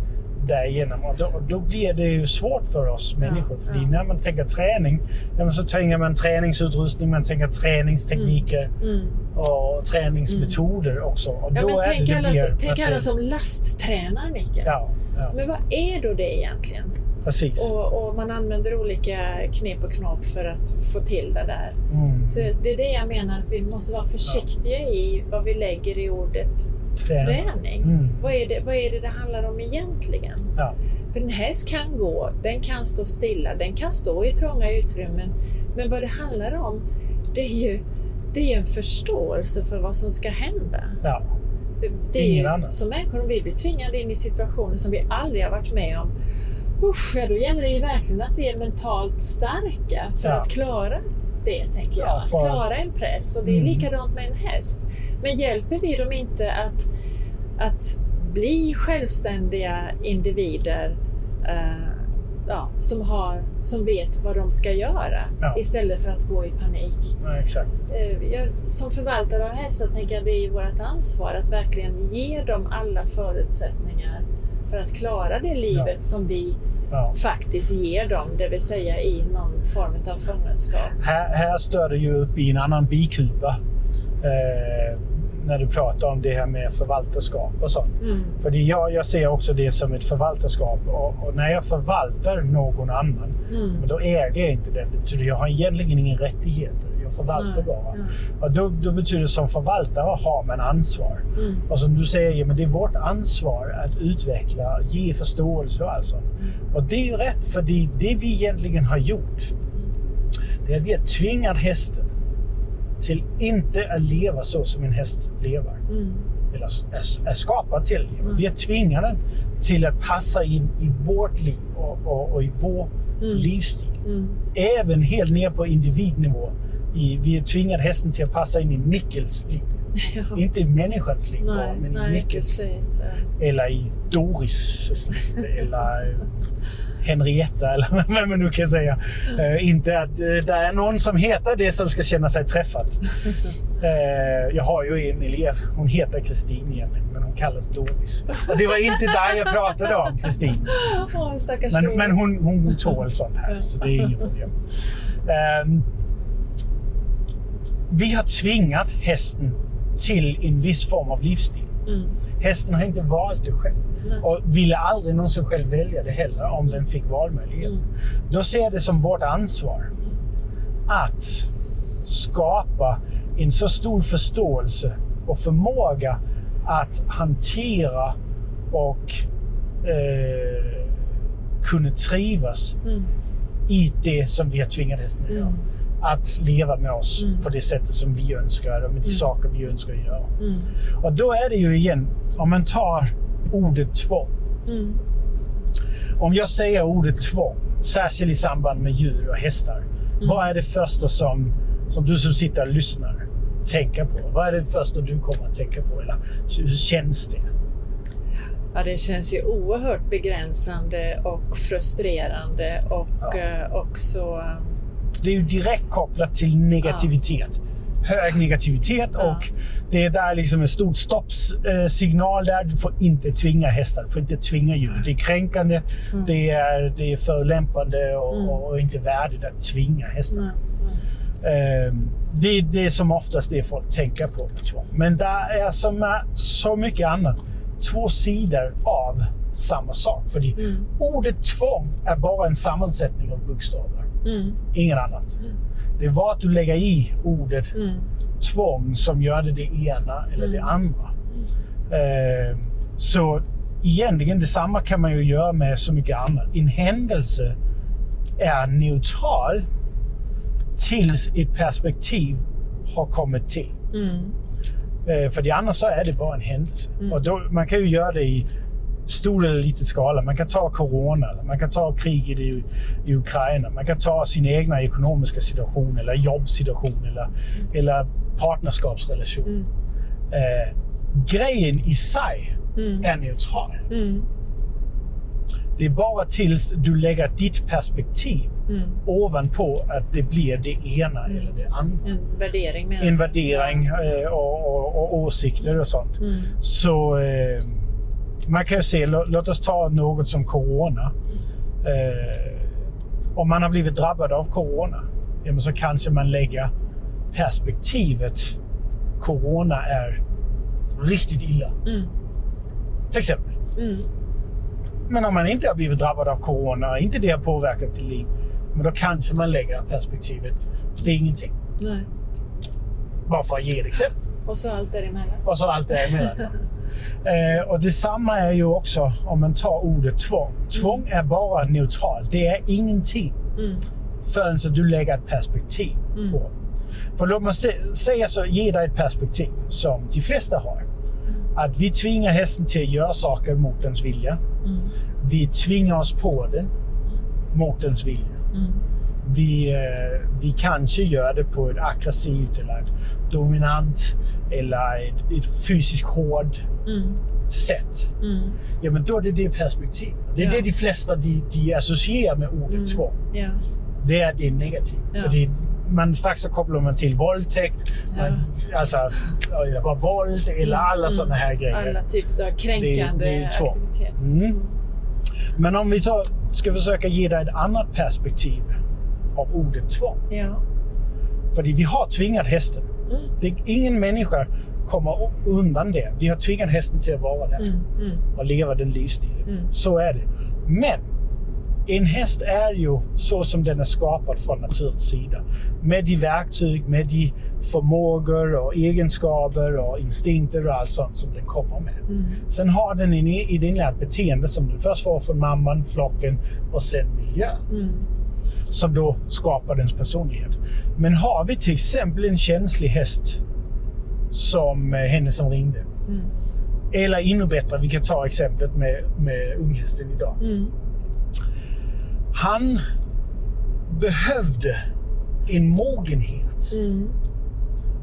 därigenom. Och då, och då blir det ju svårt för oss människor. För ja. när man tänker träning, ja, så tänker man träningsutrustning, man tänker träningstekniker Mm. och träningsmetoder också. Och Ja, men tänk det, det alla, blir tänk alla naturligt. som lasttränar, Mikael. Ja, ja, Men vad är då det egentligen? precis. Och, och man använder olika knep och knop för att få till det där. Mm. Så det är det jag menar, att vi måste vara försiktiga i vad vi lägger i ordet Träna. träning. Mm. Vad, är det, vad är det det handlar om egentligen? Ja. För en häst kan gå, den kan stå stilla, den kan stå i trånga utrymmen. Men vad det handlar om, det är ju, det är en förståelse för vad som ska hända. Ja. Det, det är Ingen ju annan. som människor, om vi blir tvingade in i situationer som vi aldrig har varit med om. Usch, ja, då gäller det ju verkligen att vi är mentalt starka för Ja. att klara det, tänker jag. Ja, Att klara en press. Och det är Mm. likadant med en häst. Men hjälper vi dem inte att, att bli självständiga individer eh, ja, som, har, som vet vad de ska göra Ja. istället för att gå i panik. Ja, exakt. Eh, jag, som förvaltare av hästar tänker jag det är vårt ansvar att verkligen ge dem alla förutsättningar för att klara det livet som vi Ja. faktiskt ger dem, det vill säga i någon form av fångenskap. Här, här står det ju upp i en annan bikupa eh, när du pratar om det här med förvaltarskap och sånt. Mm. För jag, jag ser också det som ett förvaltarskap och, och när jag förvaltar någon annan, Mm. då äger jag inte den. Det betyder jag har egentligen ingen rättigheter. Jag förvaltar Nej, bara. ja. Och då, då betyder det som förvaltare har man ansvar. Mm. Och som du säger, men det är vårt ansvar att utveckla, ge förståelse och allt sånt. Och det är ju rätt, för det, det vi egentligen har gjort, det är att vi har tvingat hästen till inte att leva så som en häst lever. Mm. Eller är, är skapad till leva. Vi har tvingat den till att passa in i vårt liv och, och, och i vår Mm. livsstil. Mm. Även helt ner på individnivå. I, vi har tvingat hästen till att passa in i Mickels liv. Ja. Inte i människans liv Nej, men i nej Mickels precis. ja. eller i Doris liv eller Henrietta eller vad man nu kan säga. Eh, inte att eh, det är någon som heter det som ska känna sig träffad. Eh, jag har ju en elev, hon heter Kristin egentligen, men hon kallas Doris. Och det var inte där jag pratade om, Kristin. Stackars Men, men hon, hon tål sånt här, så det är inget problem. Ehm, vi har tvingat hästen till en viss form av livsstil. Mm. Hästen har inte valt det själv Nej. och ville aldrig någonsin själv välja det heller om den fick valmöjlighet. Mm. Då ser jag det som vårt ansvar att skapa en så stor förståelse och förmåga att hantera och eh, kunna trivas Mm. i det som vi har tvingat hästen att göra. Mm. Att leva med oss Mm. på det sättet som vi önskar och med de saker vi önskar göra. Mm. Och då är det ju igen, om man tar ordet tvång. Mm. Om jag säger ordet tvång, särskilt i samband med djur och hästar. Vad är det första som, som du som sitter och lyssnar tänker på? Vad är det första du kommer att tänka på? Eller hur känns det? Ja, det känns ju oerhört begränsande och frustrerande och Ja. eh, också... eh, Det är ju direkt kopplat till negativitet. Hög negativitet Ja. och det är där liksom en stor stoppsignal där. Du får inte tvinga hästar, du får inte tvinga djur. Det är kränkande, det, är, det är förolämpande och, Mm. och inte värdigt att tvinga hästar. Ehm, Det är det som oftast det folk tänker på med tvång. Men där är som med så mycket annat två sidor av samma sak. För Mm. ordet tvång är bara en sammansättning av bokstäver. Mm. Ingen annat. Det är vad du lägger i ordet Mm. tvång som gör det det ena eller det Mm. andra. Ehm, Så egentligen detsamma kan man ju göra med så mycket annat. En händelse är neutral tills ett perspektiv har kommit till. Mm. Eh, För det annars så är det bara en händelse. Mm. Och då, man kan ju göra det i stor eller liten skala. Man kan ta corona, man kan ta kriget i, i Ukraina, man kan ta sin egna ekonomiska situation eller jobbsituation eller, eller partnerskapsrelation. Mm. Eh, grejen i sig Mm. är neutral. Mm. Det är bara tills du lägger ditt perspektiv Mm. ovanpå att det blir det ena eller det andra. En värdering med En värdering eh, och, och, och åsikter och sånt. Mm. Så eh, man kan ju se, lå, låt oss ta något som corona. Eh, om man har blivit drabbad av corona, ja, så kanske man lägger perspektivet corona är riktigt illa. Mm. Till exempel. Mm. Men om man inte har blivit drabbad av corona och inte det har påverkat ditt liv, men då kanske man lägger perspektivet, det är ingenting. Nej. Bara för att ge ett exempel. Och så allt däremellan. Och så allt däremellan. eh, och detsamma är ju också om man tar ordet tvång. Tvång är bara neutralt. Det är ingenting Mm. förrän så du lägger ett perspektiv Mm. på. För låt mig säga så, ge dig ett perspektiv som de flesta har. Att vi tvingar hästen till att göra saker mot dens vilja. Mm. Vi tvingar oss på den mot dens vilja. Mm. vi, eh, vi kanske gör det på ett aggressivt eller ett dominant eller ett, ett fysiskt hård Mm. sätt. Mm. Ja, men då är det det perspektivet. Det är Ja. det de flesta de, de associerar med ordet Mm. tvång. Ja. Det är att det är negativt. Ja. För det, man, strax så kopplar man till våldtäkt, Ja. man, alltså eller bara våld eller alla Mm. sådana här grejer. Alla typer av kränkande Det- det är tvång. aktiviteter. Mm. Men om vi tar, ska försöka ge dig ett annat perspektiv av ordet tvång. Ja. För vi har tvingat hästen. Mm. Det, ingen människa kommer undan det. Vi har tvingat hästen till att vara där Mm. Mm. och leva den livsstilen. Mm. Så är det. Men en häst är ju så som den är skapad från naturens sida. Med de verktyg, med de förmågor och egenskaper och instinkter och allt sånt som den kommer med. Mm. Sen har den en inlärt beteende som den först får från mamman, flocken och sen miljön. Mm. Som då skapar dens personlighet. Men har vi till exempel en känslig häst som eh, henne som ringde. Mm. Eller ännu bättre, vi kan ta exemplet med, med unghästen idag. Mm. Han behövde en mogenhet Mm.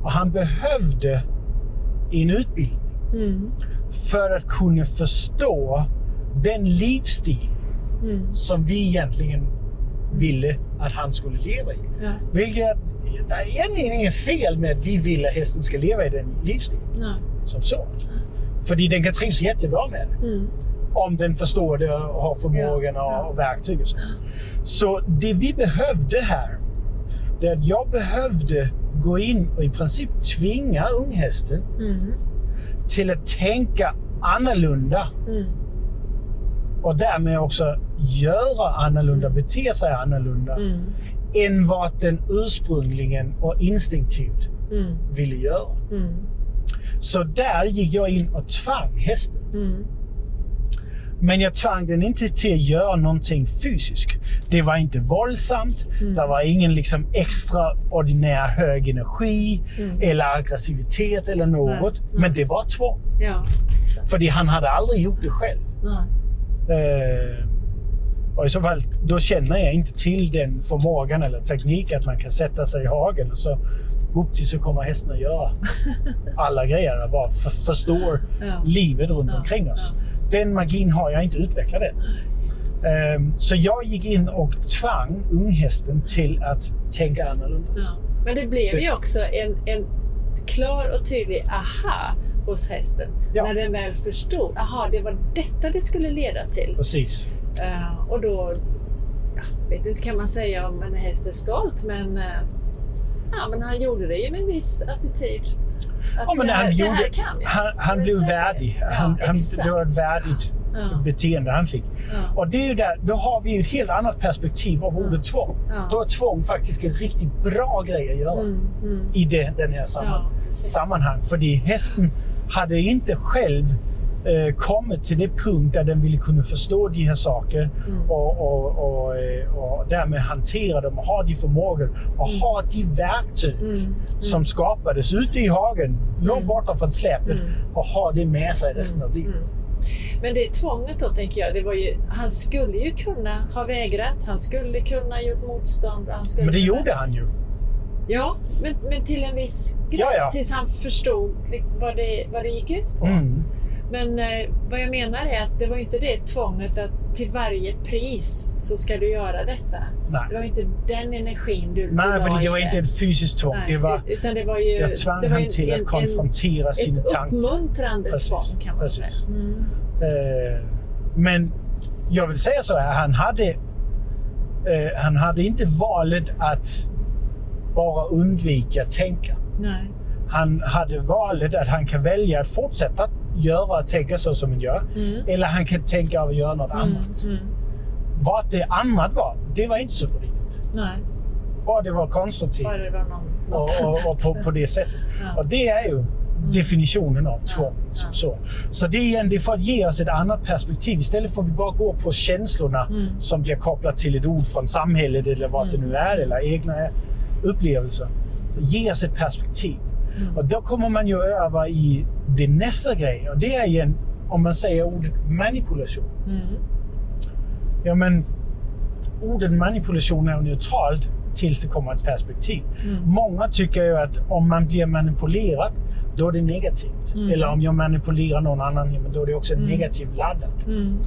och han behövde en utbildning Mm. för att kunna förstå den livsstil Mm. som vi egentligen ville att han skulle leva i. Ja. Vilket, det är egentligen inget fel med att vi vill att hästen ska leva i den livsstil Nej. som så. För den kan trivas jättebra med det. Mm. Om den förstår det och har förmågan Ja, ja. och verktyg och så. Så det vi behövde här, det är att jag behövde gå in och i princip tvinga unghästen Mm. till att tänka annorlunda Mm. Och därmed också göra annorlunda, bete sig annorlunda Mm. än vad den ursprungligen och instinktivt Mm. ville göra. Mm. Så där gick jag in och tvang hästen. Mm. Men jag tvang den inte till att göra någonting fysiskt. Det var inte våldsamt. Mm. Det var ingen liksom extraordinär hög energi Mm. eller aggressivitet eller något. Nej. Men det var tvång. Ja. För han hade aldrig gjort det själv. Nej. Eh, och i så fall, då känner jag inte till den förmågan eller tekniken att man kan sätta sig i hagen och så upp till så kommer hästen att göra alla grejer och bara för, förstår Ja. livet runt Ja, omkring oss. Den magin har jag inte utvecklat än. Ehm, Så jag gick in och tvang unghästen till att tänka annorlunda. Ja. Men det blev ju också en, en klar och tydlig aha hos hästen. Ja. När den väl förstod, aha det var detta det skulle leda till. Precis. Eh, och då, ja, vet inte kan man säga om en häst är stolt, men, eh, ja, men han gjorde det ju med en viss attityd. Att Ja, men det, här, han, det gjorde, här kan jag. han, han blev värdig. Ja, Han, det var ett värdigt Ja. beteende han fick. Ja. Och det är ju där, då har vi ju ett helt annat perspektiv av ordet tvång. Då är tvång faktiskt en riktigt bra grej att göra Mm, mm. i det, den här samman, sammanhang. För hästen hade inte själv eh, kommit till det punkt där den ville kunna förstå de här sakerna Mm. och, och, och, eh, och därmed hantera dem och ha de förmågor och ha de verktyg Mm, som skapades ute i hagen, långt Mm. borta från släpet Mm. och ha det med sig resten av livet. Men det tvånget då, tänker jag, det var ju, han skulle ju kunna ha vägrat, han skulle kunna ha gjort motstånd. Han skulle Men det gjorde han ju. Ja, men, men till en viss gräns, Ja, ja. tills han förstod vad det, vad det gick ut på. Mm. Men eh, vad jag menar är att det var inte det tvånget att till varje pris så ska du göra detta. Nej. Det var inte den energin du Nej, för det var inte ett fysiskt tvång. Nej, Det var, utan det var ju... jag tvang det var en- till en- att konfrontera en, sina Ett tankar. uppmuntrande Precis, tvång kan man säga. Mm. Eh, men jag vill säga så här, han hade, eh, han hade inte valet att bara undvika att tänka. Nej. Han hade valet att han kan välja att fortsätta göra och tänka så som han gör. Mm. Eller han kan tänka av att göra något Mm. annat. Mm. Vad det annat var, det var inte superviktigt. Nej, Bara det var konstruktivt bara det var någon, och, och, och på, på det sättet. Ja. Och det är ju definitionen av tvång. Ja, som ja. Så. så det är igen det är för att ge oss ett annat perspektiv. Istället för att vi bara går på känslorna Mm. som blir kopplat till ett ord från samhället eller vad det nu är, eller egna upplevelser. Så ge oss ett perspektiv. Mm. Och då kommer man ju över i det nästa grej och det är igen, om man säger ordet manipulation. Mm. Ja, men ordet manipulation är neutralt tills det kommer ett perspektiv. Mm. Många tycker ju att om man blir manipulerad, då är det negativt. Mm. Eller om jag manipulerar någon annan, då är det också Mm. negativt laddat. Mm.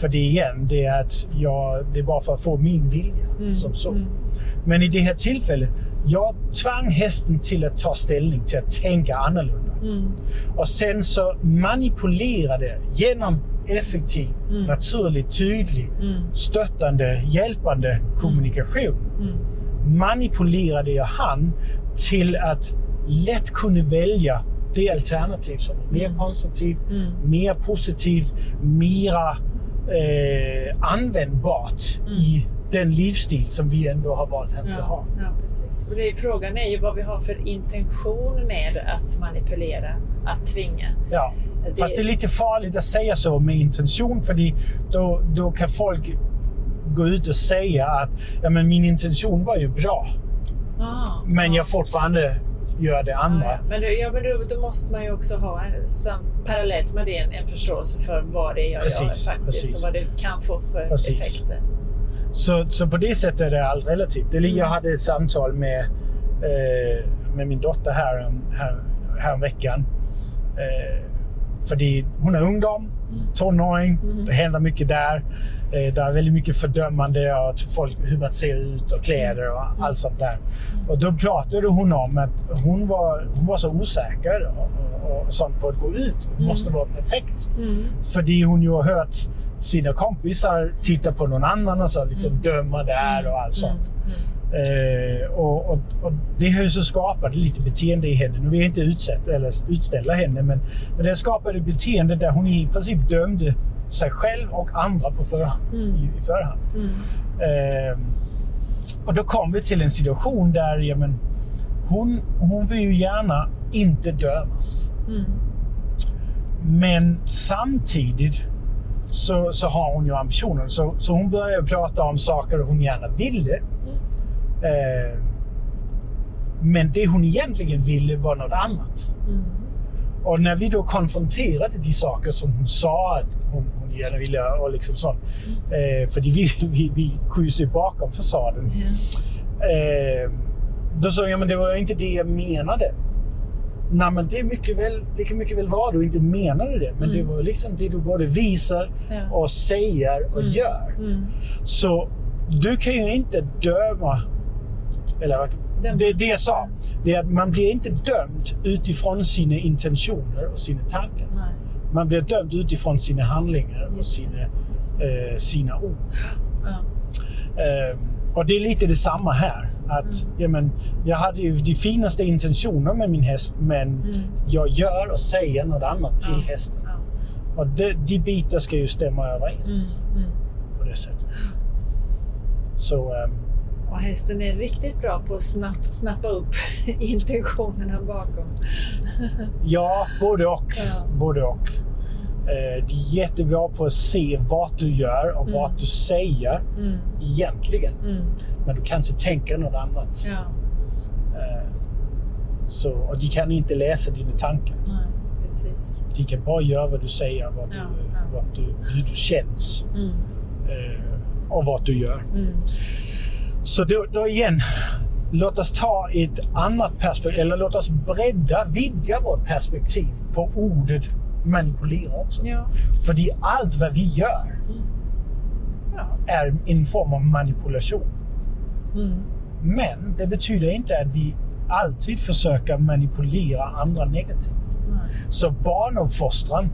För det igen, det är, att jag, det är bara för att få min vilja. Mm. Som så. Mm. Men i det här tillfället, jag tvang hästen till att ta ställning, till att tänka annorlunda. Mm. Och sen så manipulerade genom effektiv, Mm. naturlig, tydlig, Mm. stöttande, hjälpande kommunikation Mm. Manipulerade jag han till att lätt kunna välja det alternativ som är mer Mm. konstruktivt, Mm. mer positivt, mera eh, användbart Mm. i den livsstil som vi ändå har valt att han ska Ja, ha. ja, precis. Och det är, frågan är ju vad vi har för intention med att manipulera, att tvinga. Ja. Det- Fast det är lite farligt att säga så med intention, för då, då kan folk gå ut och säga att ja, men min intention var ju bra, Ah, men ja. jag fortfarande gör det andra. Ja, ja. Men, ja, men då, då måste man ju också ha en, sam, parallellt med det en, en förståelse för vad det är jag Precis, gör faktiskt precis. och vad det kan få för Precis. effekter. Så, så på det sättet är det allt relativt. Det, Mm. Jag hade ett samtal med, eh, med min dotter här, här, här veckan. Eh, för hon är ungdom, tonåring. Mm. Det händer mycket där. Eh, det är väldigt mycket fördömande av folk, hur man ser ut och kläder och Mm. allt sånt där. Och då pratade hon om att hon var, hon var så osäker och, och, och sånt på att gå ut. Hon Mm. måste vara perfekt. Mm. För hon ju har hört sina kompisar titta på någon annan och så liksom Mm. döma där och allt sånt. Eh, och, och, och det har ju så skapat lite beteende i henne. Nu vill jag inte utsätta, eller utställa henne, men, men det skapade beteende där hon i princip dömde sig själv och andra på förhand. Mm. I, i förhand. Mm. Eh, och då kom vi till en situation där ja, men, hon, hon vill ju gärna inte dömas. Mm. Men samtidigt så, så har hon ju ambitioner. Så, så hon börjar prata om saker hon gärna ville. Eh, men det hon egentligen ville var något annat. Mm. Och när vi då konfronterade de saker som hon sa att hon, hon gärna ville och liksom sånt. Eh, för vi, vi, vi kunde se bakom fasaden. Eh, då sa jag, men det var inte det jag menade. Nej, men det, är mycket väl, det kan mycket väl vara du inte menade det. Men Mm. det var liksom det du både visar Ja. och säger och Mm. gör. Mm. Så du kan ju inte döma... Eller Döma. det, det jag sa, det är att man blir inte dömd utifrån sina intentioner och sina tankar. Nej, Man blir dömd utifrån sina handlingar och sina, eh, sina ord. Ja. Eh, och det är lite detsamma här. Att, Mm. ja, men, jag hade ju de finaste intentioner med min häst, men Mm. jag gör och säger något annat till Ja. hästen. Ja. Och de, de bitar ska ju stämma överens Mm. Mm. på det sättet. Så ehm, Och hästen är riktigt bra på att snapp, snappa upp intentionerna bakom. ja, både och. Ja. Både och. Eh, de är jättebra på att se vad du gör och Mm. vad du säger Mm. egentligen. Mm. Men du kanske tänker något annat. Ja, Eh, så, och de kan inte läsa dina tankar. nej, precis. De kan bara göra vad du säger, vad du, Ja, ja. Vad du, hur du känns Mm. eh, och vad du gör. Mm. Så då, då igen, låt oss ta ett annat perspektiv, eller låt oss bredda, vidga vårt perspektiv på ordet manipulera också. Ja. För det är allt vad vi gör Ja. är en form av manipulation. Mm. Men det betyder inte att vi alltid försöker manipulera andra negativt. Nej. Så barnuppfostran,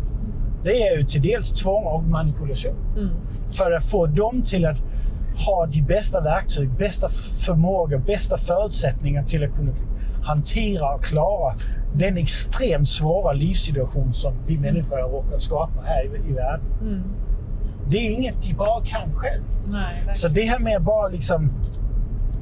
det är ju till dels tvång och manipulation. Mm. För att få dem till att ha de bästa verktyg, bästa förmåga, bästa förutsättningar till att kunna hantera och klara den extremt svåra livssituation som vi människor har råkat skapa här i, i världen. Mm. Det är inget de bara kan själv. Nej, Så det här med att bara liksom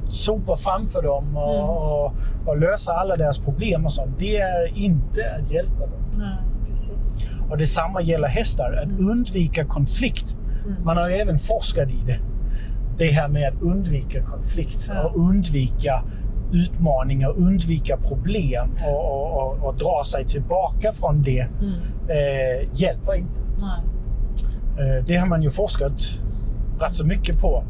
sopa framför dem och, Mm. och, och lösa alla deras problem och sånt, det är inte att hjälpa dem. Nej, precis. Och detsamma gäller hästar, att Mm. undvika konflikt. Mm. Man har ju även forskat i det. Det här med att undvika konflikt Ja. och undvika utmaningar, undvika problem och, och, och, och dra sig tillbaka från det Mm. eh, hjälper inte. Eh, det har man ju forskat rätt så mycket på.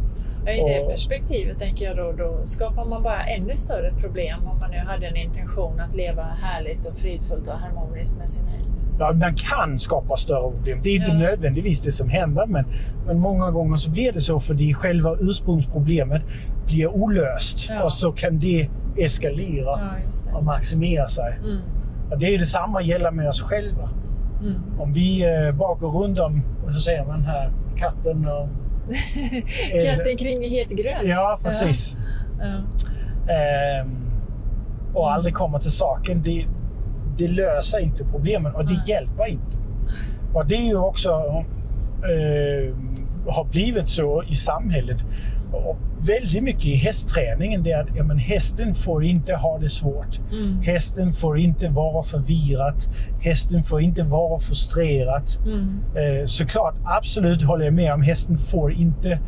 Ja, I det Och- perspektivet tänker jag då, då skapar man bara ännu större problem om man nu hade en intention att leva härligt och fridfullt och harmoniskt med sin häst. Ja, man kan skapa större problem. Det är inte Ja. nödvändigtvis det som händer, men, men många gånger så blir det så för det själva ursprungsproblemet blir olöst Ja. och så kan det eskalera Ja, det. och maximera sig. Mm. Och det är detsamma gäller med oss själva. Mm. Om vi eh, bara går runt om, vad så säger man här, katten och... Katten kring het gröt. Ja, precis. Ja. Ehm, och aldrig kommer till saken. Det, det löser inte problemen och det Nej. hjälper inte. Och det är ju också eh, har blivit så i samhället. Och väldigt mycket i hästträningen det är att ja, men hästen får inte ha det svårt. Mm. Hästen får inte vara förvirrad. Hästen får inte vara frustrerad. Mm. Eh, såklart, absolut håller jag med om hästen får inte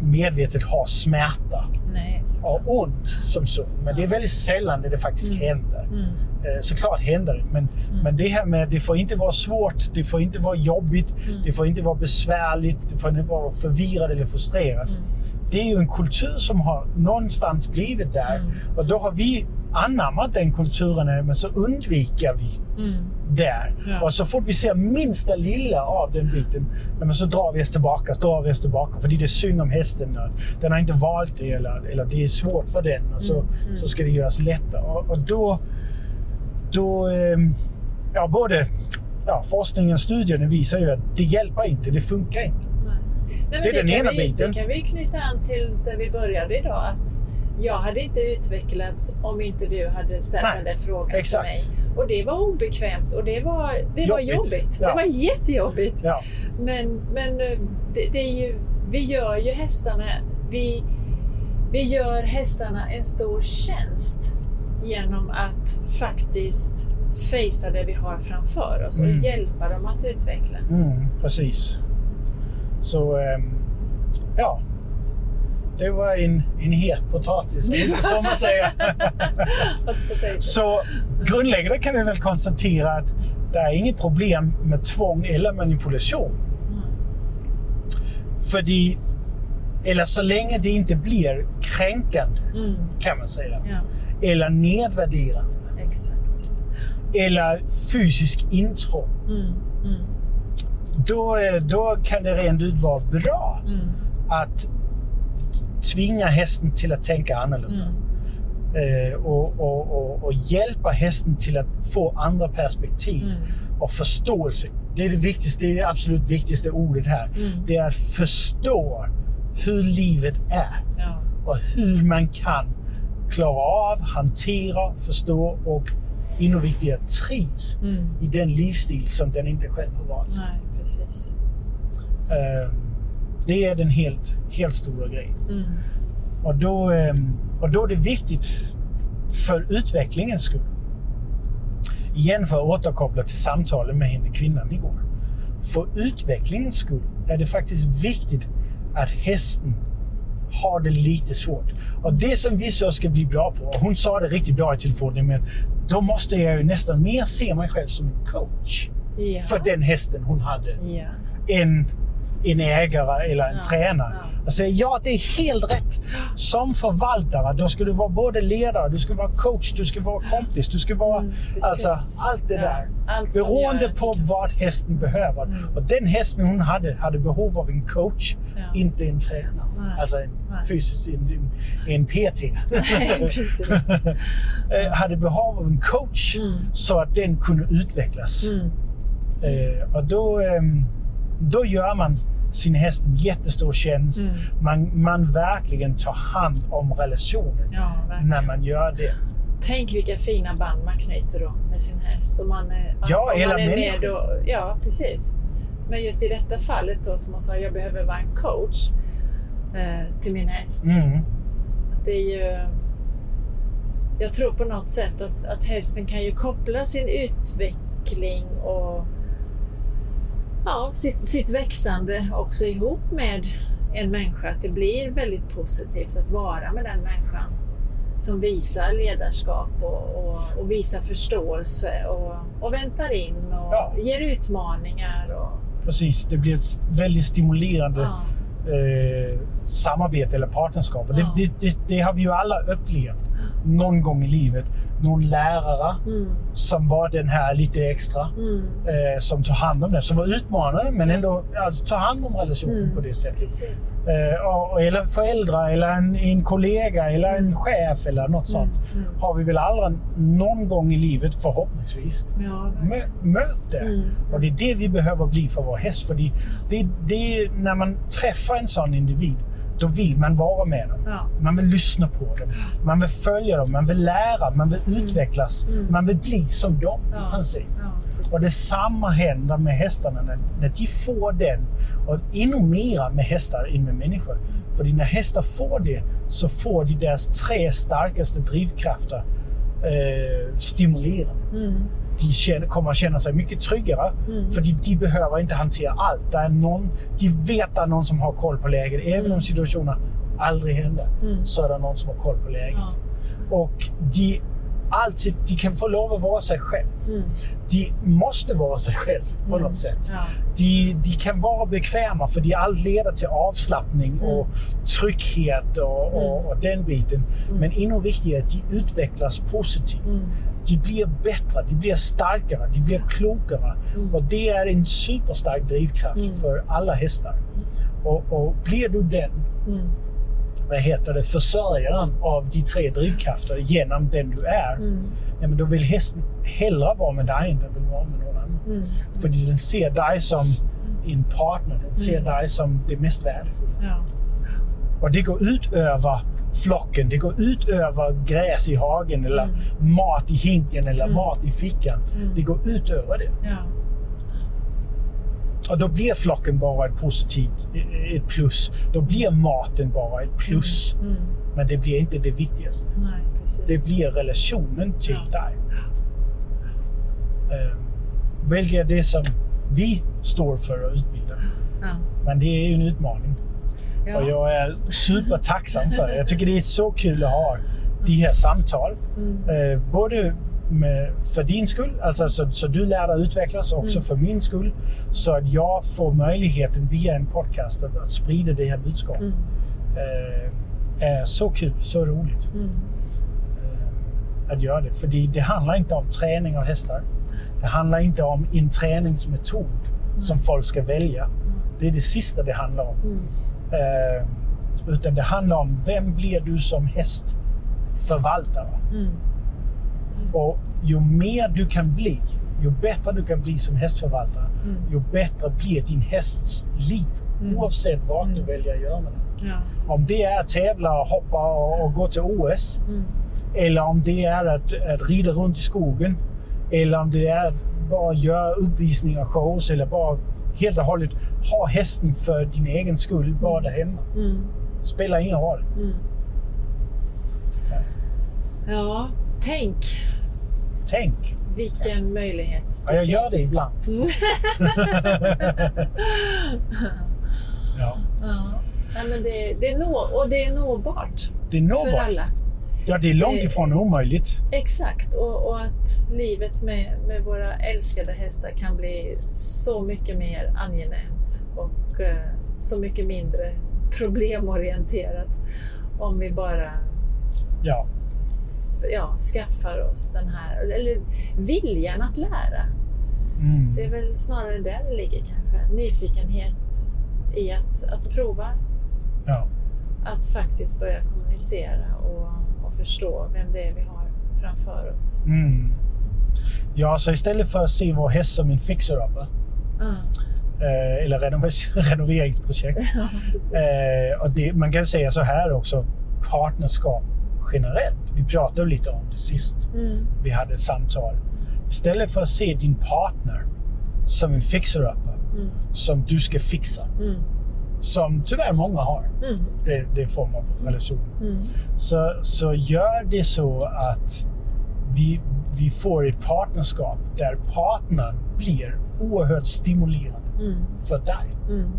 medvetet ha smärta Nej, och ont som så. Men det är väldigt sällan det, det faktiskt händer. Mm. Eh, Såklart händer det, men, men det här med det får inte vara svårt, det får inte vara jobbigt, Mm. det får inte vara besvärligt, det får inte vara förvirrad eller frustrerad. Det är ju en kultur som har någonstans blivit där Mm. och då har vi anammat den kulturen men så undviker vi Mm. där. Ja. Och så fort vi ser minsta lilla av den biten, men så drar vi oss tillbaka, drar vi oss tillbaka. För det är synd om hästen. Den har inte valt det eller, eller det är svårt för den. Och så, Mm, mm. så ska det göras lättare. Och, och då, då ehm, ja, både ja, forskningen och studierna visar ju att det hjälper inte, det funkar inte. Nej. Det är den kan ena vi, biten. Det kan vi knyta an till där vi började idag. Att jag hade inte utvecklats om inte du hade ställt Nej, den där frågan exakt. till mig. Och det var obekvämt och det var, det var Jobbigt. jobbigt. Ja. Det var jättejobbigt. Ja, Men, men eh, det, det är ju, vi gör ju hästarna, vi, vi gör hästarna en stor tjänst genom att faktiskt fejsa det vi har framför oss och Mm. hjälpa dem att utvecklas. mm, precis. Så ehm, ja, det var en, en het potatis, som man säger. Så grundläggande kan vi väl konstatera att det är inget problem med tvång eller manipulation. Mm. För det, eller så länge det inte blir kränkande, Mm. kan man säga. Ja, Eller nedvärderande. exakt. Eller fysisk intrång. Mm. Då, eh, då kan det rent ut vara bra Mm. att tvinga hästen till att tänka annorlunda. Mm. Eh, och, och, och, och hjälpa hästen till att få andra perspektiv Mm. och förståelse. Det är det viktigaste, det är det absolut viktigaste ordet här. Mm. Det är att förstå hur livet är Ja. och hur man kan klara av, hantera, förstå och ännu viktigare trivs Mm. i den livsstil som den inte själv har valt. Nej, precis. Eh, det är den helt, helt stora grejen. Mm. Och då, ehm, och då är det viktigt för utvecklingens skull. Igen för att återkoppla till samtalet med henne, kvinnan igår. För utvecklingens skull är det faktiskt viktigt att hästen har det lite svårt. Och det som vi så ska bli bra på, och hon sa det riktigt bra i telefonen, men då måste jag ju nästan mer se mig själv som en coach Ja. för den hästen hon hade Ja. en, en ägare eller en Ja, tränare. och säger ja, det är helt rätt. Som förvaltare, då ska du vara både ledare, du ska vara coach, du ska vara kompis, du ska vara... Mm, alltså, allt det där. allt Beroende på vad hästen behöver. Mm. Och den hästen hon hade, hade behov av en coach, inte en tränare. Nej, Alltså en nej. fysisk, en, en, PT. Precis. Eh, hade behov av en coach Mm. så att den kunde utvecklas. Mm. Eh, och då, ehm, då gör man sin häst en jättestor tjänst. Mm. Man, man verkligen tar hand om relationen Ja, när man gör det. Tänk vilka fina band man knyter då med sin häst. Om man är, Ja, om hela man är med och, Ja, precis. Men just i detta fallet då som hon sa, jag behöver vara en coach eh, till min häst. Mm. Att det är ju... Jag tror på något sätt att, att hästen kan ju koppla sin utveckling och ja, sitt, sitt växande också ihop med en människa. Att det blir väldigt positivt att vara med den människan som visar ledarskap och, och, och visar förståelse och, och väntar in och Ja. ger utmaningar. Och, Precis, det blir ett väldigt stimulerande ja, eh, samarbete eller partnerskap. Ja. Det, det, det, har vi ju alla upplevt någon gång i livet. Någon lärare Mm. som var den här lite extra, Mm. eh, som tog hand om det. Som var utmanande, men ändå alltså, tog hand om relationen Mm. på det sättet. Eh, och, eller föräldrar, eller en, en kollega, eller en chef eller något sånt. mm. Har vi väl aldrig någon gång i livet, förhoppningsvis, Ja, mö, mött det. Mm. Och det är det vi behöver bli för vår häst. För det, det, det är när man träffar en sån individ, då vill man vara med dem. Ja. Man vill lyssna på dem. Man vill följa dem. Man vill lära. Man vill utvecklas. Mm. Man vill bli som dem Ja. i princip. Ja. Och detsamma händer med hästarna när, när de får den. Och ännu mera med hästar än med människor. För när hästar får det så får de deras tre starkaste drivkrafter eh, stimulerade. De känner, kommer att känna sig mycket tryggare. Mm. För de, de behöver inte hantera allt. Det är någon, de vet att det är någon som har koll på läget. Även Mm. om situationen aldrig händer Mm. så är det någon som har koll på läget. Ja. Och de, alltid, de kan få lov att vara sig själv. Mm. De måste vara sig själv på Mm. något sätt. Ja. De, de kan vara bekväma för de allt leder till avslappning och trygghet och, och, Mm. och den biten. Men ännu viktigare, de utvecklas positivt. Mm. De blir bättre, de blir starkare, de blir klokare. Mm. Och det är en superstark drivkraft Mm. för alla hästar. Och, och blir du den Mm. Vad heter det, försörjaren av de tre drivkrafter genom den du är, Mm. ja, men då vill hästen hellre vara med dig än den vill vara med någon annan. Mm. För den ser dig som en partner, den ser Mm. dig som det mest värdefulla. Ja. Och det går ut över flocken, det går ut över gräs i hagen eller Mm. mat i hinken eller Mm. mat i fickan. Mm. Det går ut över det. Ja. Och då blir flocken bara ett positivt ett plus. Då blir maten bara ett plus. Mm. Men det blir inte det viktigaste. Nej. Det blir relationen till Ja. dig. Eh, vilket är det som vi står för att utbilda. Ja. Men det är ju en utmaning. Ja. Och jag är supertacksam för det. Jag tycker det är så kul att ha de här samtal. Mm. Eh, både med, för din skull, alltså så, så du lär dig utvecklas, och också Mm. för min skull. Så att jag får möjligheten via en podcast att, att sprida det här budskapet. Mm. Eh, är så kul, så roligt Mm. eh, att göra det. För det, det handlar inte om träning av hästar. Det handlar inte om en träningsmetod som folk ska välja. Det är det sista det handlar om. Mm. Eh, utan det handlar om vem blir du som hästförvaltare? Mm. Och ju mer du kan bli, ju bättre du kan bli som hästförvaltare, Mm. ju bättre blir din hästs liv. Mm. Oavsett vad du Mm. väljer att göra med den. Ja. Om det är att tävla, och hoppa och, och gå till OS, Mm. eller om det är att, att rida runt i skogen, eller om det är att bara göra uppvisningar, shows, eller bara helt och hållet ha hästen för din egen skull, bara där hemma. Mm. Spelar ingen roll. Mm. Ja, tänk Tänk! vilken möjlighet Ja, jag gör det ibland. Mm. Ja. Ja. Nej, men det, det är nå, och det är nåbart Det är för nåbart. alla. Ja, det är långt ifrån omöjligt. Exakt, och, och att livet med, med våra älskade hästar kan bli så mycket mer angenämt och eh, så mycket mindre problemorienterat om vi bara Ja. Ja, skaffar oss den här, eller viljan att lära. Mm. Det är väl snarare där det ligger kanske. Nyfikenhet i att, att prova ja. att faktiskt börja kommunicera och, och förstå vem det är vi har framför oss. Mm. Ja, så istället för att se vår häst som en fixer-upper, Ja, eh, eller renoveringsprojekt. ja. Eh, och det, man kan säga så här också, partnerskap generellt. Vi pratade lite om det sist Mm, vi hade ett samtal. Istället för att se din partner som en fixer-upper, mm, som du ska fixa, mm, som tyvärr många har, mm, det, det form av relation. mm, så, så gör det så att vi, vi får ett partnerskap där partnern blir oerhört stimulerande mm, för dig. Mm,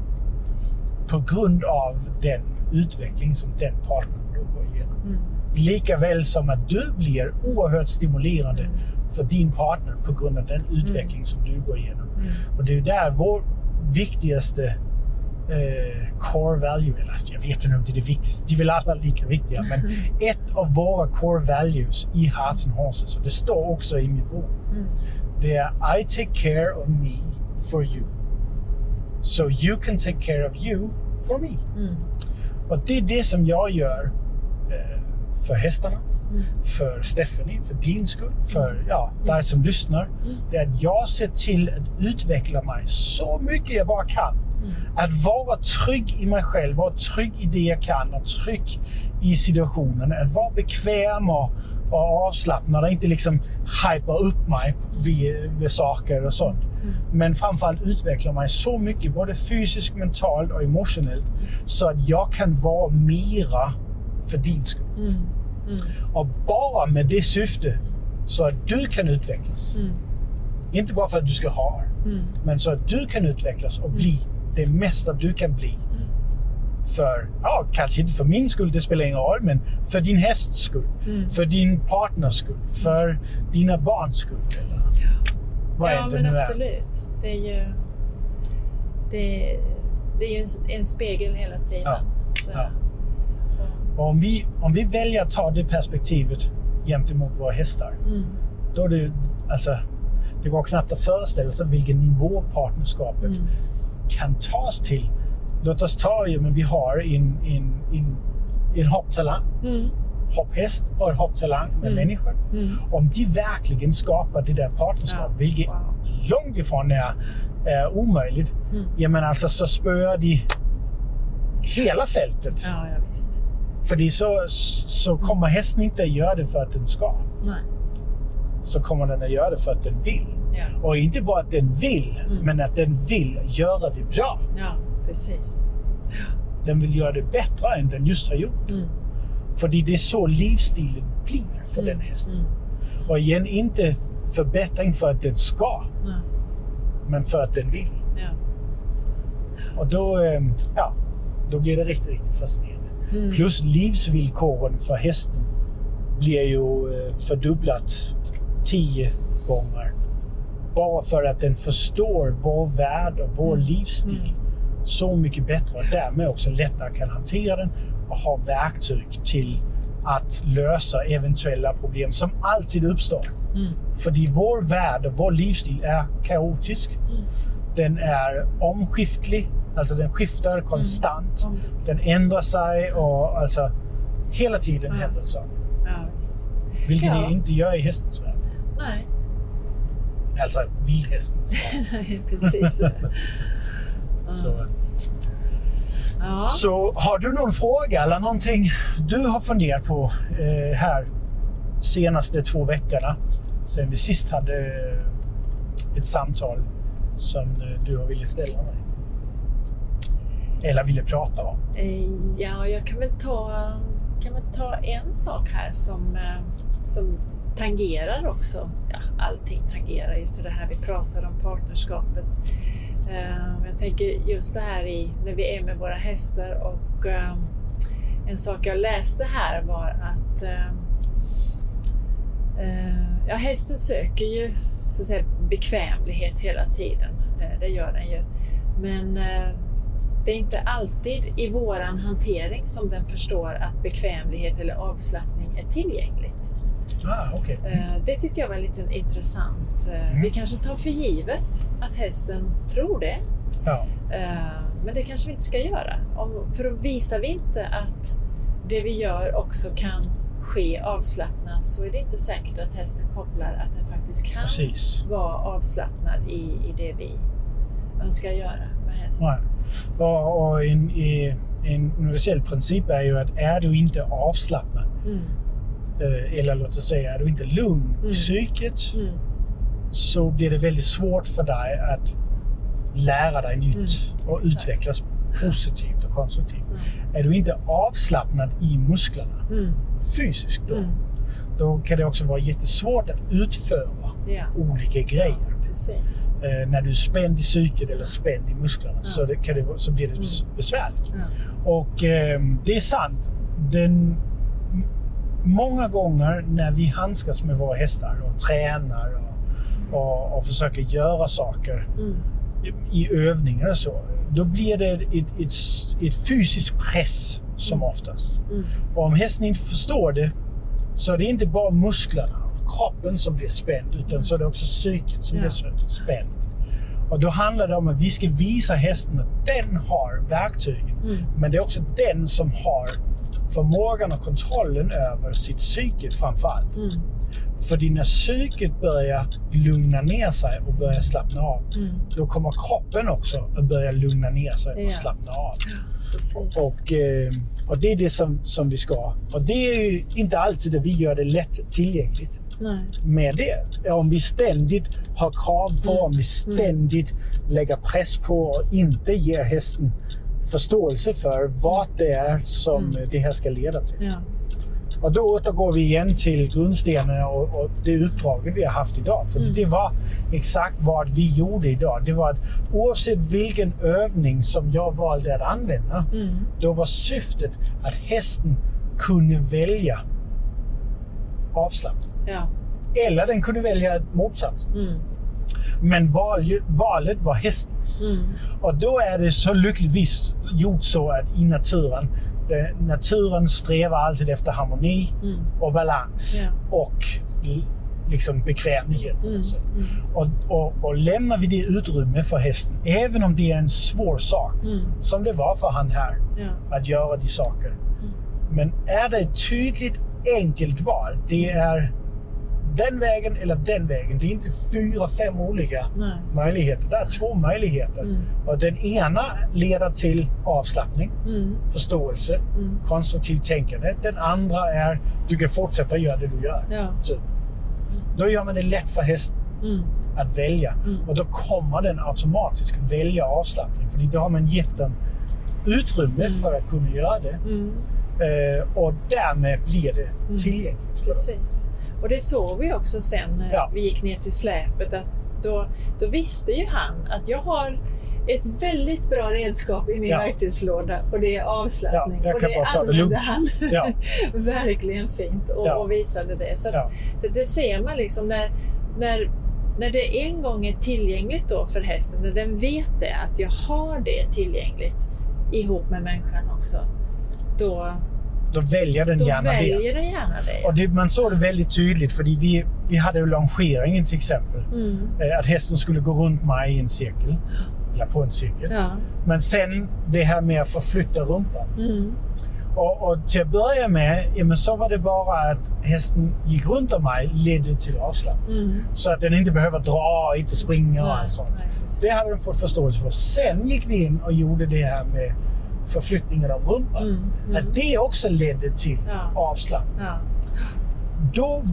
på grund av den utveckling som den partnern då går igenom. Mm, Lika väl som att du blir oerhört stimulerande Mm. för din partner på grund av den utveckling som du går igenom. mm, Och det är där vår viktigaste eh, core value, eller jag vet inte om det är det viktigaste, de är väl alla lika viktiga, men ett av våra core values i Hearts and Horses, och det står också i min bok, det är I take care of me for you. So you can take care of you for me. Och det är det som jag gör för hästarna, för Stephanie, för din skull, för ja, dig som lyssnar. Det är att jag ser till att utveckla mig så mycket jag bara kan. Att vara trygg i mig själv, vara trygg i det jag kan, vara trygg i situationen, att vara bekväm och, och avslappnad och inte liksom hypa upp mig vid, vid saker och sånt. Men framförallt utveckla mig så mycket, både fysiskt, mentalt och emotionellt, så att jag kan vara mera för din skull. Och bara med det syfte så att du kan utvecklas. Inte bara för att du ska ha, men så att du kan utvecklas och bli det mesta du kan bli. För, ja, kanske inte för min skull, det spelar ingen roll, men för din hästs skull. För din partners skull. För dina barns skull. Eller vad ja, än det men nu är. absolut. Det är ju, det, det är ju en, en spegel hela tiden. Ja, Så, ja. Och om, vi, om vi väljer att ta det perspektivet gentemot våra hästar, Mm. då är det alltså, det går knappt att föreställa sig vilken nivå partnerskapet Mm. kan tas till. Låt oss ta, ja, men vi har en, en, en, en hopptalang, Mm. hopphäst och en hopptalang med Mm. människor. Mm. Om de verkligen skapar det där partnerskapet, Ja, vilket wow. långt ifrån är, är omöjligt, Mm. ja, men alltså, så spöar de hela fältet. Ja, ja, visst. För så, så kommer hästen inte att göra det för att den ska. Nej. Så kommer den att göra det för att den vill. Ja, Och inte bara att den vill, Mm. men att den vill göra det bra. ja precis. Den vill göra det bättre än den just har gjort. Mm. För det är så livsstilen blir för den hästen. Mm. Och igen, inte förbättring för att den ska, Ja, men för att den vill. ja. Och då, eh, ja, då blir det riktigt, riktigt fascinerande. Mm. Plus livsvillkoren för hästen blir ju eh, fördubblat tio gånger. Bara för att den förstår vår värld och vår Mm. livsstil så mycket bättre och därmed också lättare kan hantera den och ha verktyg till att lösa eventuella problem som alltid uppstår. Mm. För vår värld och vår livsstil är kaotisk. Mm. Den är omskiftlig, alltså den skiftar konstant. Om- Den ändrar sig och alltså hela tiden Ja. händer saker. Ja, visst. Vilket Ja. det inte gör i hästens värld. Nej, Alltså vildhästens värld. Nej precis. Så, Ja. så har du någon fråga eller någonting du har funderat på eh, här senaste två veckorna sen vi sist hade eh, ett samtal som eh, du har velat ställa mig? Eller ville prata om? Eh, ja, jag kan väl ta, kan väl ta en sak här som, eh, som tangerar också. Ja, allting tangerar ju till det här vi pratade om partnerskapet. Eh, jag tänker just det här i, när vi är med våra hästar och en sak jag läste här var att ja, hästen söker ju så att säga, bekvämlighet hela tiden. Det gör den ju. Men det är inte alltid i våran hantering som den förstår att bekvämlighet eller avslappning är tillgängligt. Ah, okej. Eh, Det tyckte jag var lite intressant. Eh, Mm. Vi kanske tar för givet att hästen tror det. Ja. Eh, Men det kanske vi inte ska göra. För då visar vi inte att det vi gör också kan ske avslappnat så är det inte säkert att hästen kopplar att den faktiskt kan Precis. vara avslappnad i, i det vi önskar göra med hästen. Nej. Och, och en, eh, en universell princip är ju att är du inte avslappnad, Mm. eh, eller låt oss säga är du inte lugn Mm. i psyket, Mm. så blir det väldigt svårt för dig att lära dig nytt Mm, och exakt. utvecklas positivt och konstruktivt. Mm. Är du inte avslappnad i musklerna Mm. fysiskt då, Mm. då kan det också vara jättesvårt att utföra Ja. olika grejer. Precis. Eh, när du är spänd i psyket eller spänd i musklerna så, det, kan det, så blir det bes- besvärligt. Ja. Och eh, det är sant. Den, många gånger när vi handskas med våra hästar och tränar och, och, och försöker göra saker Mm. i övningar och så. då blir det ett, ett, ett fysisk press som oftast. Mm. Och om hästen inte förstår det så är det inte bara musklerna kroppen som blir spänd utan så är det också psyket som Ja. blir spänt. Och då handlar det om att vi ska visa hästen att den har verktygen. Mm. Men det är också den som har förmågan och kontrollen över sitt psyke framför allt. Mm. För när psyket börjar lugna ner sig och börja slappna av, Mm. då kommer kroppen också att börja lugna ner sig och Ja. slappna av. Och, eh, och det är det som, som vi ska. Och det är ju inte alltid att vi gör det lätt tillgängligt Nej. med det. Om vi ständigt har krav på, Mm. om vi ständigt lägger press på och inte ger hästen förståelse för vad det är som Mm. det här ska leda till. Ja. Och då återgår vi igen till grundstenen och, och det uppdraget vi har haft idag. För Mm. det var exakt vad vi gjorde idag. Det var att oavsett vilken övning som jag valde att använda, Mm. då var syftet att hästen kunde välja avslappning. Ja. Eller den kunde välja motsatsen. Mm. Men val, valet var hästens. Mm. Och då är det så lyckligtvis gjort så att i naturen, det, naturen strävar alltid efter harmoni Mm. och balans Ja. och liksom bekvämlighet. Mm. sätt. Och, och, och lämnar vi det utrymme för hästen, även om det är en svår sak, Mm. som det var för han här, Ja. att göra de saker. Mm. Men är det ett tydligt enkelt val, det är den vägen eller den vägen. Det är inte fyra, fem olika Nej. möjligheter. Det är två möjligheter. Mm. Och den ena leder till avslappning, Mm. förståelse, Mm. konstruktivt tänkande. Den andra är du kan fortsätta göra det du gör. Ja. Typ. Då gör man det lätt för hästen Mm. att välja. Mm. Och då kommer den automatiskt välja avslappning. För då har man gett den utrymme Mm. för att kunna göra det. Mm. Eh, och därmed blir det Mm. tillgängligt. Precis. Och det såg vi också sen när Ja. vi gick ner till släpet. Att då, då visste ju han att jag har ett väldigt bra redskap i min Ja. verktygslåda och det är avslappning. Ja, och det använde han Ja. verkligen fint och, Ja. och visade det. Så det, det ser man liksom när, när, när det en gång är tillgängligt då för hästen, när den vet det, att jag har det tillgängligt ihop med människan också, då, Då väljer den då gärna det. väljer den gärna det. Och det, man såg det väldigt tydligt, för vi, vi hade ju longeringen till exempel. Mm. Eh, Att hästen skulle gå runt mig i en cirkel. Eller på en cirkel. Ja. Men sen det här med att förflytta rumpan. Mm. Och, och till att börja med, ja, så var det bara att hästen gick runt om mig ledde till avslappning. Mm. Så att den inte behöver dra, inte springa och Nej, allt sånt. nej. Det hade de fått förståelse för. Sen gick vi in och gjorde det här med förflyttningen av rumpan. Mm, mm. Att det också ledde till Ja. avslappning. Ja. Då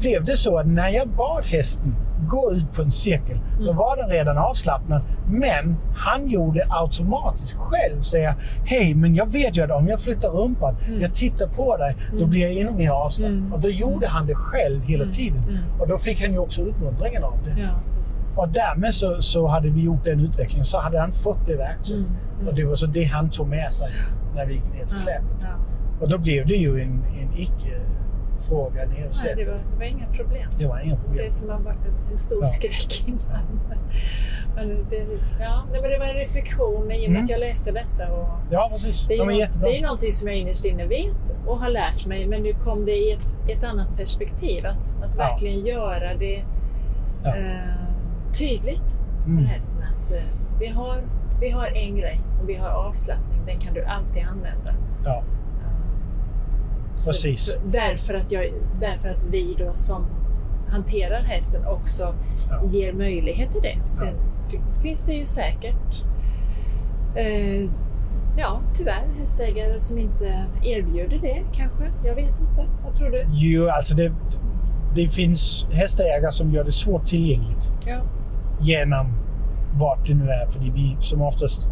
blev det så att när jag bad hästen gå ut på en cirkel, då Mm. var den redan avslappnad. Men han gjorde automatiskt själv säga Hej, men jag vet ju att om jag flyttar rumpan, Mm. jag tittar på dig, då Mm. blir jag ännu mer avslappnad. Mm. Och då gjorde han det själv hela Mm. tiden. Och då fick han ju också utmuntringen av det. ja. Och därmed så, så hade vi gjort den utvecklingen. Så hade han fått det verktyget. Mm. Och det var så det han tog med sig när vi gick ner till släpet. Ja, ja. Och då blev det ju en, en icke-fråga ner Nej, släpet. det, var, det var inga problem. Det var inga problem. Det som har varit en, en stor Ja. skräck innan. Men det, ja, nej, men det var en reflektion i och med Mm. att jag läste detta. Och Ja, precis. det, är De är det är någonting som jag innerst inne vet och har lärt mig, men nu kom det i ett, ett annat perspektiv. Att, att verkligen göra det Ja. Tydligt för Mm. hästen. Att, eh, vi, har, vi har en grej och vi har avslappning. Den kan du alltid använda. Ja, För- precis. för- Därför att, jag, därför att vi då som hanterar hästen också Ja. ger möjlighet till det. Sen fi- finns det ju säkert eh, ja, tyvärr hästägare som inte erbjuder det kanske. Jag vet inte. Vad tror du? Jo, alltså det, det finns hästägare som gör det svårt tillgängligt Ja. Genom vart det nu är. För vi som oftast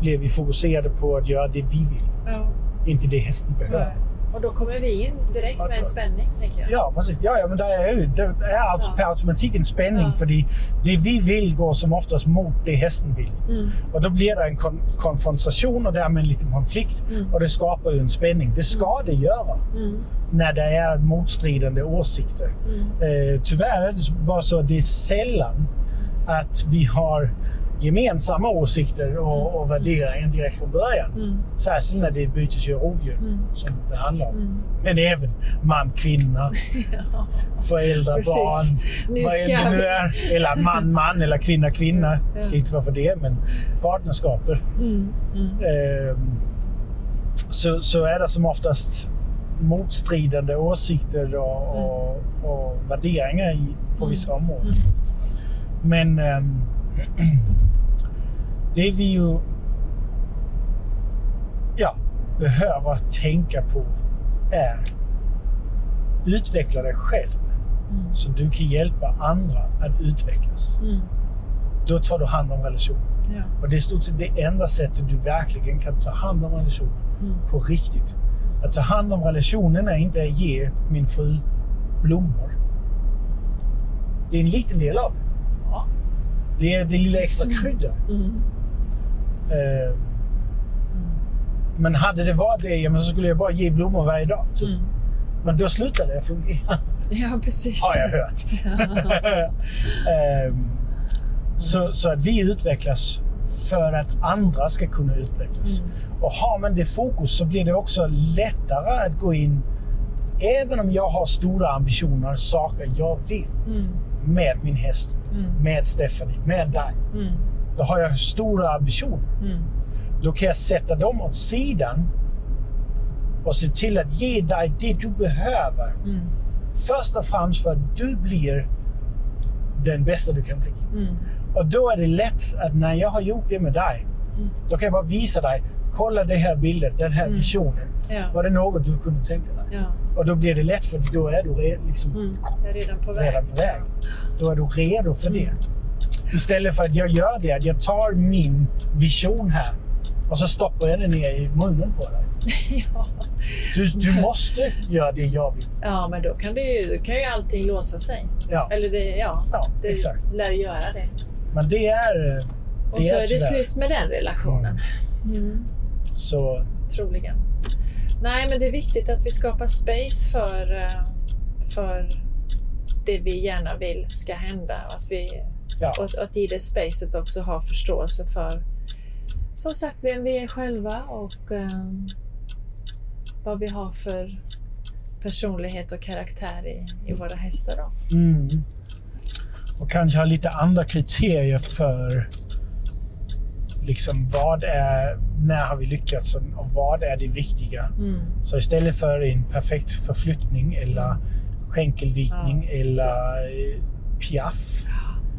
blir vi fokuserade på att göra det vi vill, ja. inte det hästen behöver. Och då kommer vi in direkt med en spänning, tänker jag. Ja, precis. Ja, ja men det är ju det är Ja. per automatik en spänning. Ja. För det vi vill går som oftast mot det hästen vill. Mm. Och då blir det en kon konfrontation och därmed en liten konflikt. Mm. Och det skapar ju en spänning. Det ska det göra Mm. när det är motstridande åsikter. Mm. Eh, tyvärr är det bara så att det är sällan att vi har gemensamma åsikter och, och värderingar direkt från början. Mm. Särskilt när det är bytesdjur och rovdjur Mm. som det handlar om. Mm. Men även man, kvinna, Ja. föräldrar, Precis. barn. Nu vad det nu är. Eller man, man eller kvinna, kvinna. Ja. Ska inte vara för det, men partnerskaper. Mm. Mm. Ehm, så, så är det som oftast motstridande åsikter och, och, och värderingar i, på Mm. vissa områden. Men ehm, det vi ju ja, behöver tänka på är utveckla dig själv Mm. så du kan hjälpa andra att utvecklas. Mm. Då tar du hand om relationen. Ja. Och det är stort sett det enda sättet du verkligen kan ta hand om relationen Mm. på riktigt. Att ta hand om relationen är inte att ge min fru blommor. Det är en liten del av det. Det är det lilla extra krydda. Mm. Eh, men hade det varit det, ja, men så skulle jag bara ge blommor varje dag. typ. Mm. Men då slutade det fungera, Ja, precis. har jag hört. Ehm, så, så att vi utvecklas för att andra ska kunna utvecklas. Mm. Och har man det fokus så blir det också lättare att gå in, även om jag har stora ambitioner, saker jag vill Mm. Med min häst, Mm. med Stephanie, med dig. Mm. Då har jag stora ambitioner. Mm. Då kan jag sätta dem åt sidan och se till att ge dig det du behöver. Mm. Först och främst för att du blir den bästa du kan bli. Mm. Och då är det lätt att när jag har gjort det med dig, Mm. då kan jag bara visa dig, kolla det här bilden, den här Mm. visionen. Ja. Var det något du kunde tänka dig? Ja. Och då blir det lätt för då är du re, liksom, Mm. Är redan på väg. redan på väg. Då är du redo för det. Mm. Istället för att jag gör det, att jag tar min vision här och så stoppar jag den ner i munnen på dig. ja. Du, du måste göra det jag vill. ja, men då kan, det ju, då kan ju allting låsa sig. Ja, Eller det, ja, ja det exakt. lär göra det. Men det är... eh, Och så är det tyvärr. slut med den relationen. Mm. Så Troligen. Nej, men det är viktigt att vi skapar space för, eh, för det vi gärna vill ska hända. Och att, vi, ja, och att i det spacet också ha förståelse för som sagt vem vi är själva och eh, vad vi har för personlighet och karaktär i, i våra hästar. Då. Mm. Och kanske ha lite andra kriterier för liksom vad är, när har vi lyckats och vad är det viktiga. Mm. Så istället för en perfekt förflyttning eller skänkelvikning Ja, eller piaff.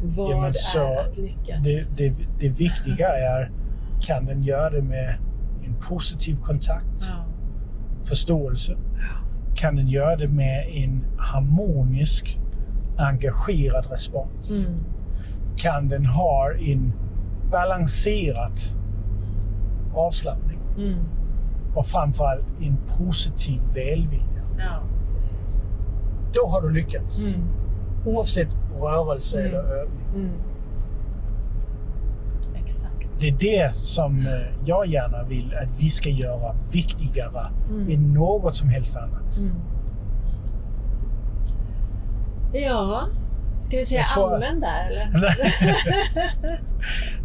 Vad Ja, så- är att lyckas? Det, det, det viktiga är, kan den göra det med en positiv kontakt, Ja. förståelse? Kan den göra det med en harmonisk, engagerad respons? Mm. Kan den ha en balanserad avslappning? Mm. Och framförallt en positiv välvilja. Ja, precis. Då har du lyckats. Mm. Oavsett rörelse Mm. eller övning. Mm. Exakt. Det är det som eh, jag gärna vill att vi ska göra viktigare Mm. än något som helst annat. Mm. Ja, ska vi säga tror- amen där eller?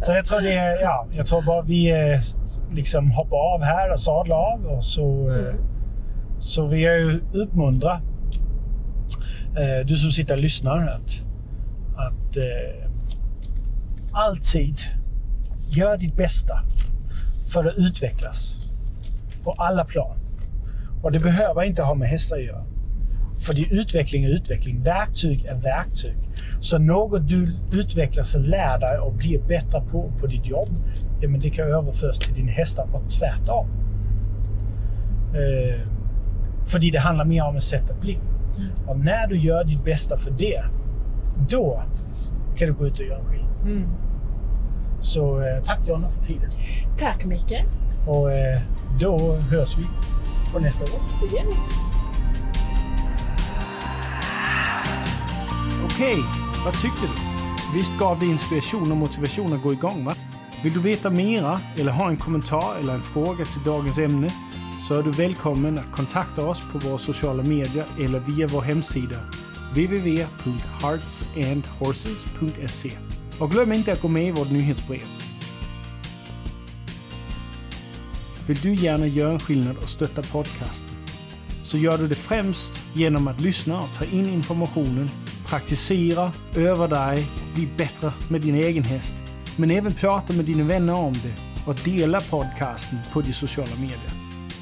så jag tror det är, ja, jag tror bara vi eh, liksom hoppar av här och sadlar av och så, eh, Mm. så vill jag ju uppmuntra eh, du som sitter och lyssnar att, att alltid gör ditt bästa för att utvecklas på alla plan. Och det behöver inte ha med hästar att göra. För det är utveckling är utveckling. Verktyg är verktyg. Så något du utvecklas och lär dig och blir bättre på på ditt jobb, ja, men det kan överföras till din hästar och tvärtom. Eh, för det handlar mer om ett sätt att bli. Och när du gör ditt bästa för det, då kan du gå ut och göra skillnad. Mm. Så eh, tack Jonna för tiden. Tack Micke. Och eh, då hörs vi på nästa gång. Det gör vi. Okej, vad tyckte du? Visst gav det inspiration och motivation att gå igång va? Vill du veta mera eller ha en kommentar eller en fråga till dagens ämne så är du välkommen att kontakta oss på våra sociala medier eller via vår hemsida www.heartsandhorses.se Och glöm inte att gå med i vårt nyhetsbrev. Vill du gärna göra en skillnad och stötta podcasten? Så gör du det främst genom att lyssna och ta in informationen, praktisera, öva dig, bli bättre med din egen häst. Men även prata med dina vänner om det och dela podcasten på de sociala medier.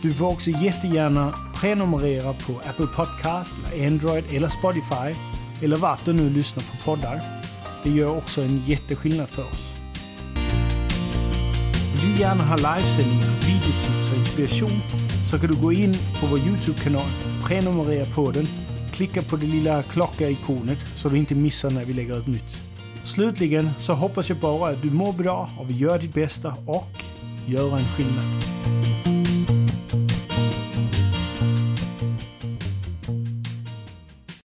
Du får också jättegärna prenumerera på Apple Podcast, eller Android eller Spotify eller vart du nu lyssnar på poddar. Det gör också en jätteskillnad för oss. Vill du gärna ha livesändningar, videotips och inspiration så kan du gå in på vår Youtube-kanal, prenumerera på den, klicka på det lilla klocka-ikonet så du inte missar när vi lägger upp nytt. Slutligen så hoppas jag bara att du mår bra och vill göra ditt bästa och göra en skillnad.